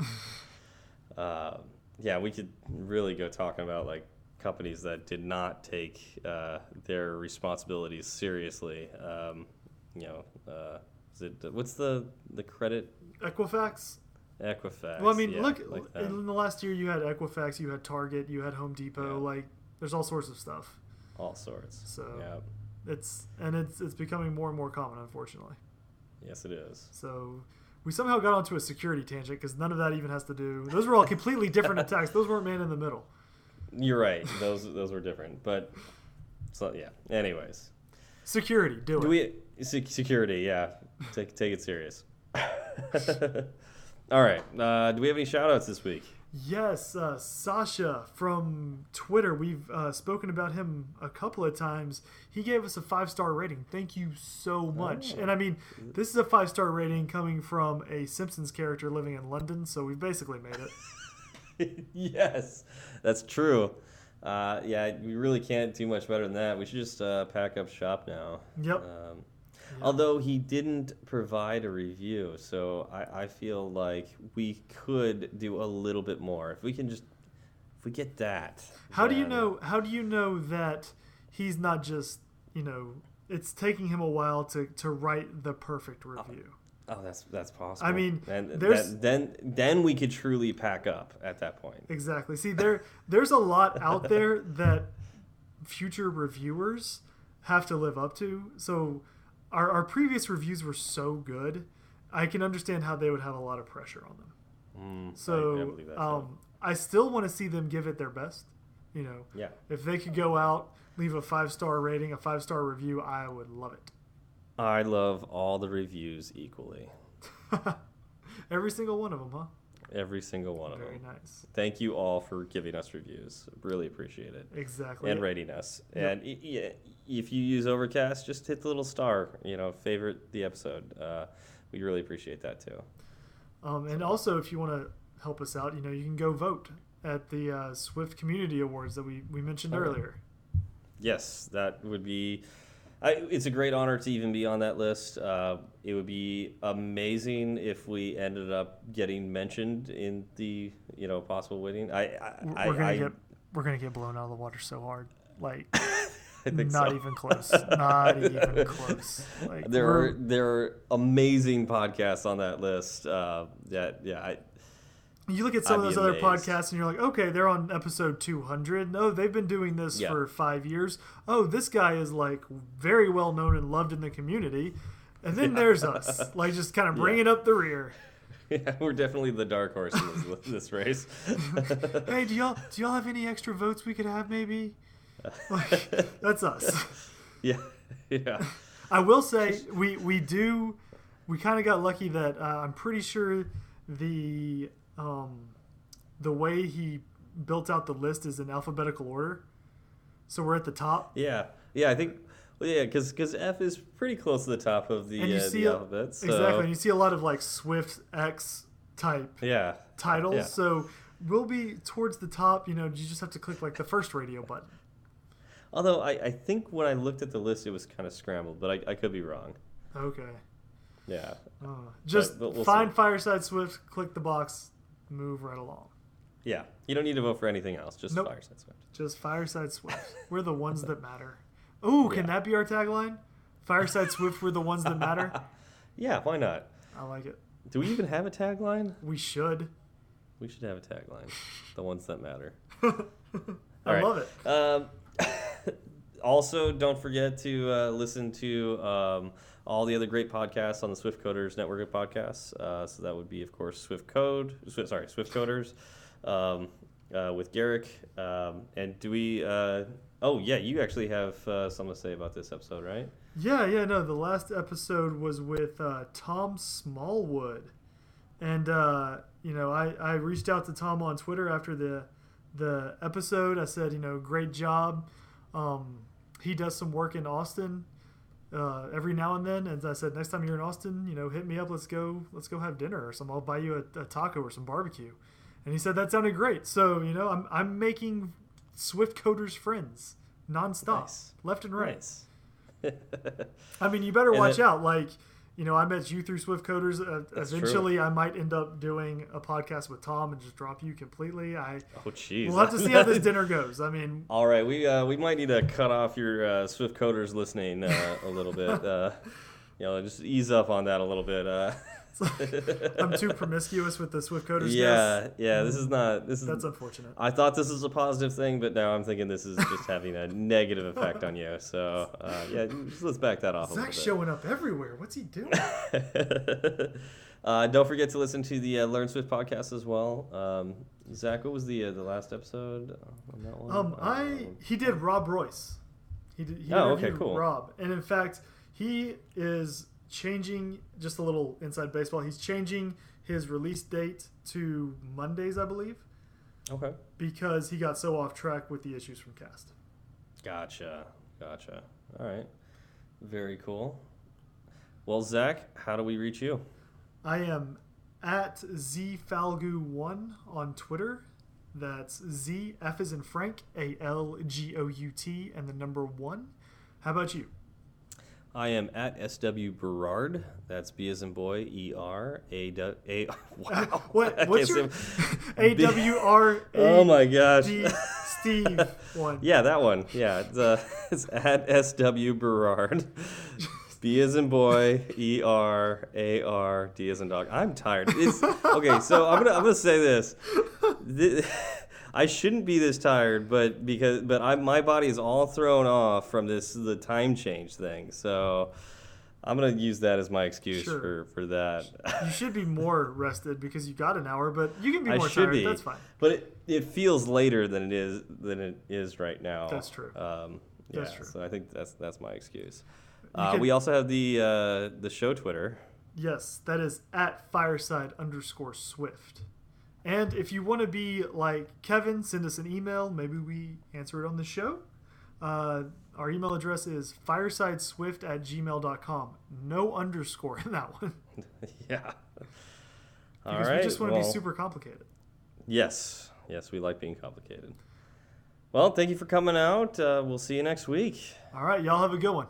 uh, yeah, we could really go talking about like companies that did not take uh, their responsibilities seriously. Um, you know, uh, is it what's the the credit Equifax. Equifax? Well, I mean, yeah, look, like in the last year you had Equifax, you had Target, you had Home Depot. Yeah. Like, there's all sorts of stuff. all sorts. So- yeah, It's and it's it's becoming more and more common, unfortunately. yes, it is. So we somehow got onto a security tangent because none of that even has to do. Those were all completely different *laughs* attacks. Those weren't man in the middle. You're right. Those those were different, but so yeah. Anyways, Security, do, do it. we security? Yeah, take take it serious. *laughs* All right. Uh, do we have any shout outs this week? Yes, uh, Sasha from Twitter. We've uh, spoken about him a couple of times. He gave us a five star rating. Thank you so much. Oh. And I mean, this is a five star rating coming from a Simpsons character living in London, so we've basically made it. *laughs* yes, that's true. Uh, yeah, we really can't do much better than that. We should just uh, pack up shop now. Yep. Um, Although he didn't provide a review, so I, I feel like we could do a little bit more. If we can just, if we get that. How do you know? How do you know that he's not just you know? It's taking him a while to to write the perfect oh. review. Oh, that's that's possible. I mean, and there's- that, then then we could truly pack up at that point. Exactly. See, there there's a lot out there that future reviewers have to live up to. So our our previous reviews were so good, I can understand how they would have a lot of pressure on them. Mm, I- I So too. um, I still want to see them give it their best. You know, yeah, if they could go out, leave a five star rating, a five star review, I would love it. I love all the reviews equally. *laughs* Every single one of them, huh? Every single one of them. Very nice. Thank you all for giving us reviews. Really appreciate it. Exactly. and rating us. Yep. And yeah, if you use Overcast, just hit the little star. You know, favorite the episode. Uh, we really appreciate that too. Um, and also, if you want to help us out, you know, you can go vote at the uh, Swift Community Awards that we, we mentioned Okay. earlier. Yes, that would be. I, it's a great honor to even be on that list. Uh, it would be amazing if we ended up getting mentioned in the you know possible winning. I I, We're, I, gonna get we're gonna get blown out of the water so hard, like *laughs* I think not so. even close, not *laughs* even close. Like There we're- are there are amazing podcasts on that list. Uh, that yeah, I, you look at some I'd of those other amazed. podcasts and you're like, okay, they're on episode 200. No, they've been doing this Yeah. for five years. Oh, this guy is like very well known and loved in the community. And then there's us, *laughs* like just kind of Yeah. bringing up the rear. *laughs* yeah, we're definitely the dark horse in this, this race. Hey, do y'all do y'all have any extra votes we could have maybe? Like, that's us. *laughs* yeah, yeah. I will say we we do we kind of got lucky that uh, I'm pretty sure the um, the way he built out the list is in alphabetical order. So we're at the top, Yeah, yeah, I think. Well, yeah, because because F is pretty close to the top of the, and you uh, see the alphabet. So, exactly. And you see a lot of like Swift X type Yeah, titles. Yeah. So we'll be towards the top. You know, you just have to click like the first radio button. Although I, I think when I looked at the list, it was kind of scrambled, but I, I could be wrong. Okay. Yeah, Uh, just but we'll find see. Fireside Swift, click the box, move right along. yeah. You don't need to vote for anything else. Just Nope. Fireside Swift. Just Fireside Swift. *laughs* We're the ones that matter. Ooh, can Yeah. that be our tagline? Fireside Swift, we're the ones that matter. *laughs* Yeah, why not? I like it. Do we even have a tagline? We should. We should have a tagline. *laughs* the ones that matter. I right. love it. Um, also, don't forget to uh, listen to um, all the other great podcasts on the Swift Coders network of podcasts. Uh, so that would be, of course, Swift Code. Swift, sorry, Swift Coders um, uh, with Garric. Um, and do we? Uh, oh yeah, you actually have uh, something to say about this episode, right? Yeah, yeah, no. The last episode was with uh, Tom Smallwood, and you know, I, I reached out to Tom on Twitter after the the episode. I said, you know, great job. Um, he does some work in Austin uh, every now and then, and I said, next time you're in Austin, you know, hit me up. Let's go. Let's go have dinner or something. I'll buy you a, a taco or some barbecue. And he said that sounded great. So you know, I'm I'm making Swift coders friends nonstop, Nice. left and right. Nice. *laughs* I mean, you better And watch then- out. Like, you know, I met you through Swift Coders. Uh, eventually, I might end up doing a podcast with Tom and just drop you completely. I Oh, jeez. we'll have to see how this dinner goes. I mean, *laughs* All right, we uh, we might need to cut off your uh, Swift coders listening uh, a little bit. Uh, *laughs* you know, just ease up on that a little bit. *laughs* Uh, I'm too promiscuous with the Swift Coders. yeah, yeah. This is not. This is. that's unfortunate. I thought this was a positive thing, but now I'm thinking this is just having a negative effect on you. So uh, yeah, let's back that off a Zach's showing up everywhere. What's he doing? *laughs* uh, don't forget to listen to the uh, Learn Swift podcast as well. Um, Zach, what was the uh, the last episode on that one? Um, I he did Rob Royce. He did. He Oh, okay, cool. Rob, and in fact, he is changing. Just a little inside baseball. He's changing his release date to Mondays, I believe, okay. because he got so off track with the issues from Cast. Gotcha. Gotcha. All right. Very cool. Well, Zach, how do we reach you? I am at zfalgout1 on Twitter. That's Z F is in Frank A L G O U T and the number one. How about you? I am at SW Berard. That's B as in boy, E R A A. *laughs* Wow. What what's your *laughs* A W R *laughs* Oh my gosh. D Steve one? Yeah, that one. Yeah, it's, uh, it's at SW Berard. B as in boy, E R A R D as in dog. I'm tired. It's okay. So I'm gonna I'm gonna say this. Thi- I shouldn't be this tired, but because but I my body is all thrown off from this the time change thing. So I'm gonna use that as my excuse Sure. for for that. You should be more rested because you got an hour, but you can be more should tired. be. That's fine. But it, it feels later than it is than it is right now. That's true. Um, yeah, That's true. So I think that's that's my excuse. Uh, can- we also have the uh, the show Twitter. Yes, that is at fireside underscore swift. And if you want to be like Kevin, send us an email. Maybe we answer it on the show. Uh, our email address is firesideswift at gmail.com. No underscore in that one. *laughs* yeah. All Because right. we just want to well, be super complicated. Yes. Yes, we like being complicated. Well, thank you for coming out. Uh, we'll see you next week. All right, y'all have a good one.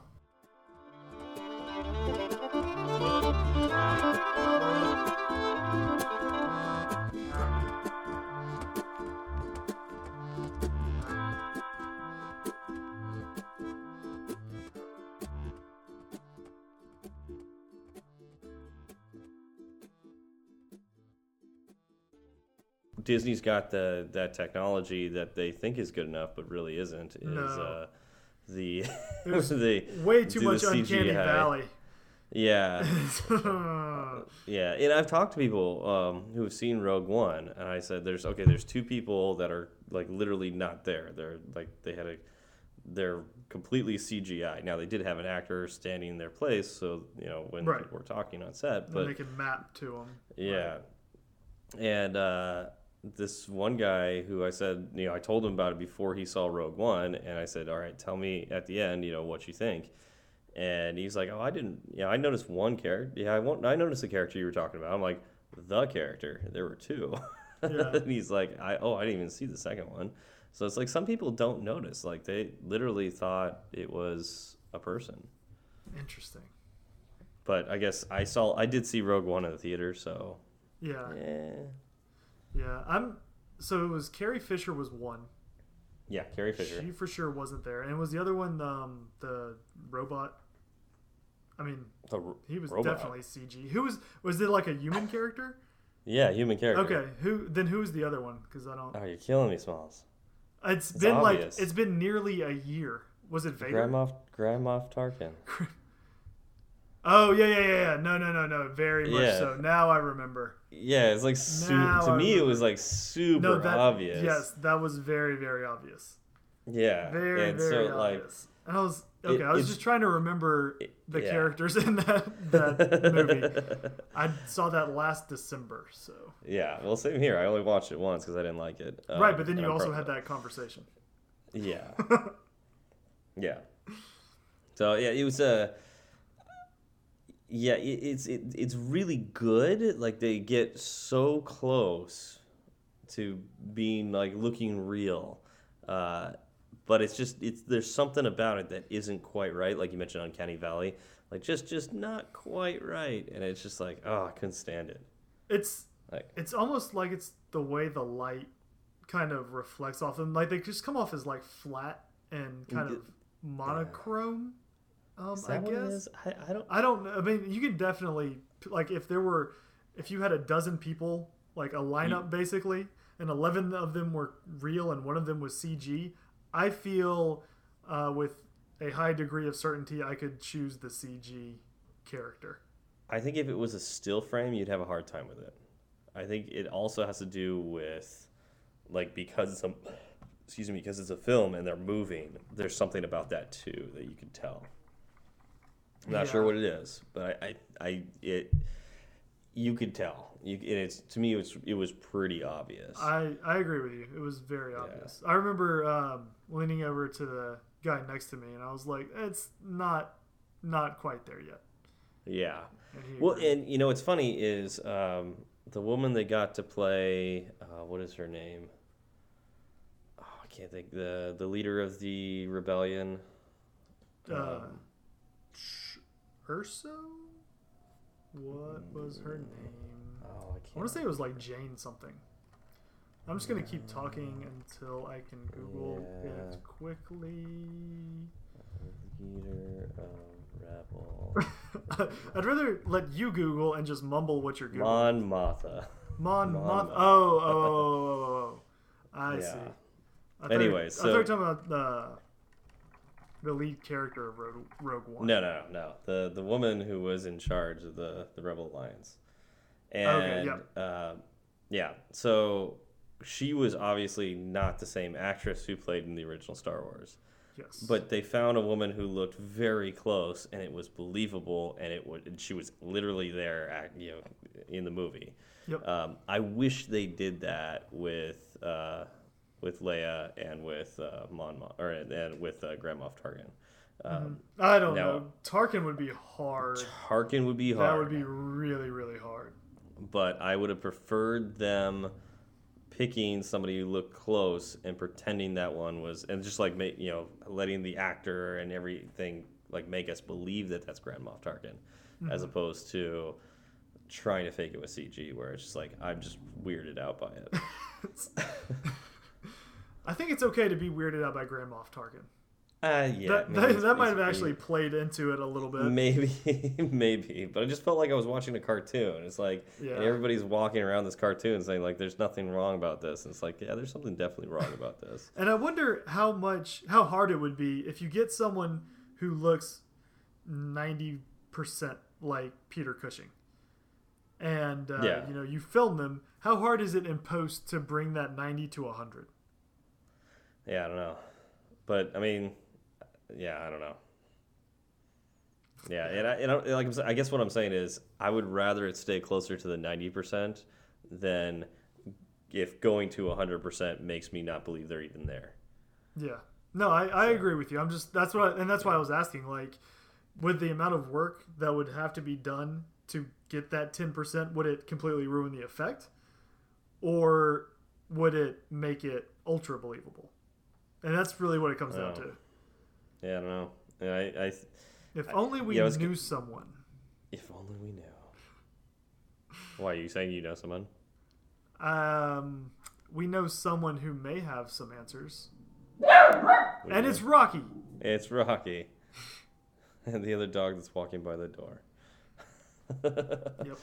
Disney's got the that technology that they think is good enough, but really isn't. Is No. uh, the There's *laughs* the Way too the much Uncanny CGI. Valley. Yeah, *laughs* yeah. And I've talked to people um, who have seen Rogue One, and I said, "There's okay. There's two people that are like literally not there. They're like they had a, they're completely CGI. Now they did have an actor standing in their place, so you know when Right. people were talking on set, but they can map to them. yeah. And uh, this one guy who I said, you know, I told him about it before he saw Rogue One, and I said, all right, tell me at the end, you know, what you think. And he's like, oh, I didn't, yeah, I noticed one character. Yeah, I, won't, I noticed the character you were talking about. I'm like, the character. There were two. *laughs* Yeah. and he's like, I, oh, I didn't even see the second one. So it's like some people don't notice. Like they literally thought it was a person. Interesting. But I guess I saw, I did see Rogue One in the theater, so Yeah. yeah. Yeah. I'm. So it was Carrie Fisher was one. Yeah, Carrie Fisher. She for sure wasn't there, and was the other one um, the robot? I mean, ro- he was robot. definitely CG. Who was was it like a human character? Yeah, human character. Okay, who then who was the other one? Because I don't. Oh, you're killing me, Smalls. It's it's been obvious. like it's been nearly a year. Was it Vader? Grand Moff, Grand Moff Tarkin. *laughs* Oh yeah yeah yeah yeah. No no no no. Very much Yeah. so. Now I remember. Yeah, it's like su- to me it was like super No, that obvious. yes, that was very very obvious. Yeah. Very and very so like obvious. And I was okay. I was just trying to remember the yeah. characters in that that movie. *laughs* I saw that last December, so yeah, well same here. I only watched it once because I didn't like it. Um, right. But then you also had that conversation. Yeah. *laughs* yeah. So yeah, it was a. yeah, it, it's it, it's really good. Like they get so close to being like looking real. Uh, but it's just it's there's something about it that isn't quite right. Like you mentioned, Uncanny Valley, like just just not quite right, and it's just like oh, I couldn't stand it. It's Like it's almost like it's the way the light kind of reflects off them. Like they just come off as like flat and kind of monochrome. Um, is I what guess is? I, I don't. I don't. know. I mean, you can definitely like if there were, if you had a dozen people, like a lineup basically, and eleven of them were real and one of them was CG. I feel uh, with a high degree of certainty I could choose the CG character. I think if it was a still frame, you'd have a hard time with it. I think it also has to do with, like, because it's a, excuse me, because it's a film and they're moving. There's something about that too that you can tell. I'm not sure what it is, but I, I, I it, you could tell. You, and it's to me, it was it was pretty obvious. I I agree with you. It was very obvious. I remember um, leaning over to the guy next to me, and I was like, "It's not not quite there yet." yeah. And Well, agreed. and you know what's funny is um, the woman they got to play. Uh, what is her name? Oh, I can't think. The the leader of the rebellion. uh, um, Sh- Erso. What was her mm. name? Oh, I I can't. want to say it was like Jane something. I'm just gonna keep talking until I can Google Yeah. it quickly. Leader of rebel. *laughs* I'd rather let you Google and just mumble what you're Googling. Mon Mothma. Mon, Mon Mon, Mothma. Oh oh, oh, oh, oh, oh, oh, oh. I *laughs* see. Yeah. I thought, Anyway, I thought so- you were talking about the lead character of Rogue, Rogue One. No, no, no. The the woman who was in charge of the the Rebel Alliance. And Okay, uh, yeah. So she was obviously not the same actress who played in the original Star Wars. Yes. But they found a woman who looked very close, and it was believable, and it would. And she was literally there, act, you know, in the movie. Yep. Um, I wish they did that with uh, with Leia and with uh, Mon Mo- or and with uh, Grand Moff Tarkin. Um, I don't now- know. Tarkin would be hard. Tarkin would be hard. That would be really, really hard. but I would have preferred them picking somebody who looked close and pretending that one was, and just like make you know, letting the actor and everything like make us believe that that's Grand Moff Tarkin, as opposed to trying to fake it with CG, where it's just like I'm just weirded out by it. *laughs* I think it's okay to be weirded out by Grand Moff Tarkin. Uh, yeah, that that, that might have actually played into it a little bit. Maybe, *laughs* maybe, but I just felt like I was watching a cartoon. It's like Yeah. everybody's walking around this cartoon saying like, "There's nothing wrong about this." And it's like, yeah, there's something definitely wrong about this. *laughs* And I wonder how much, how hard it would be if you get someone who looks 90% like Peter Cushing. And, uh, Yeah. you know, you film them. How hard is it in post to bring that 90 to 100? Yeah, I don't know, but I mean, yeah, I don't know. Yeah, and I, and I, like I guess what I'm saying is, I would rather it stay closer to the ninety percent than if going to hundred percent makes me not believe they're even there. Yeah. No, I, I agree with you. I'm just, that's what, I, and that's why I was asking, like, with the amount of work that would have to be done to get that 10%, would it completely ruin the effect? Or would it make it ultra believable? And that's really what it comes down Oh. to. Yeah, I don't know. I, I If only we yeah, knew someone. if only we knew. Why are you saying you know someone? Um, we know someone who may have some answers. We And it's Rocky. it's Rocky, *laughs* and the other dog that's walking by the door. *laughs* Yep.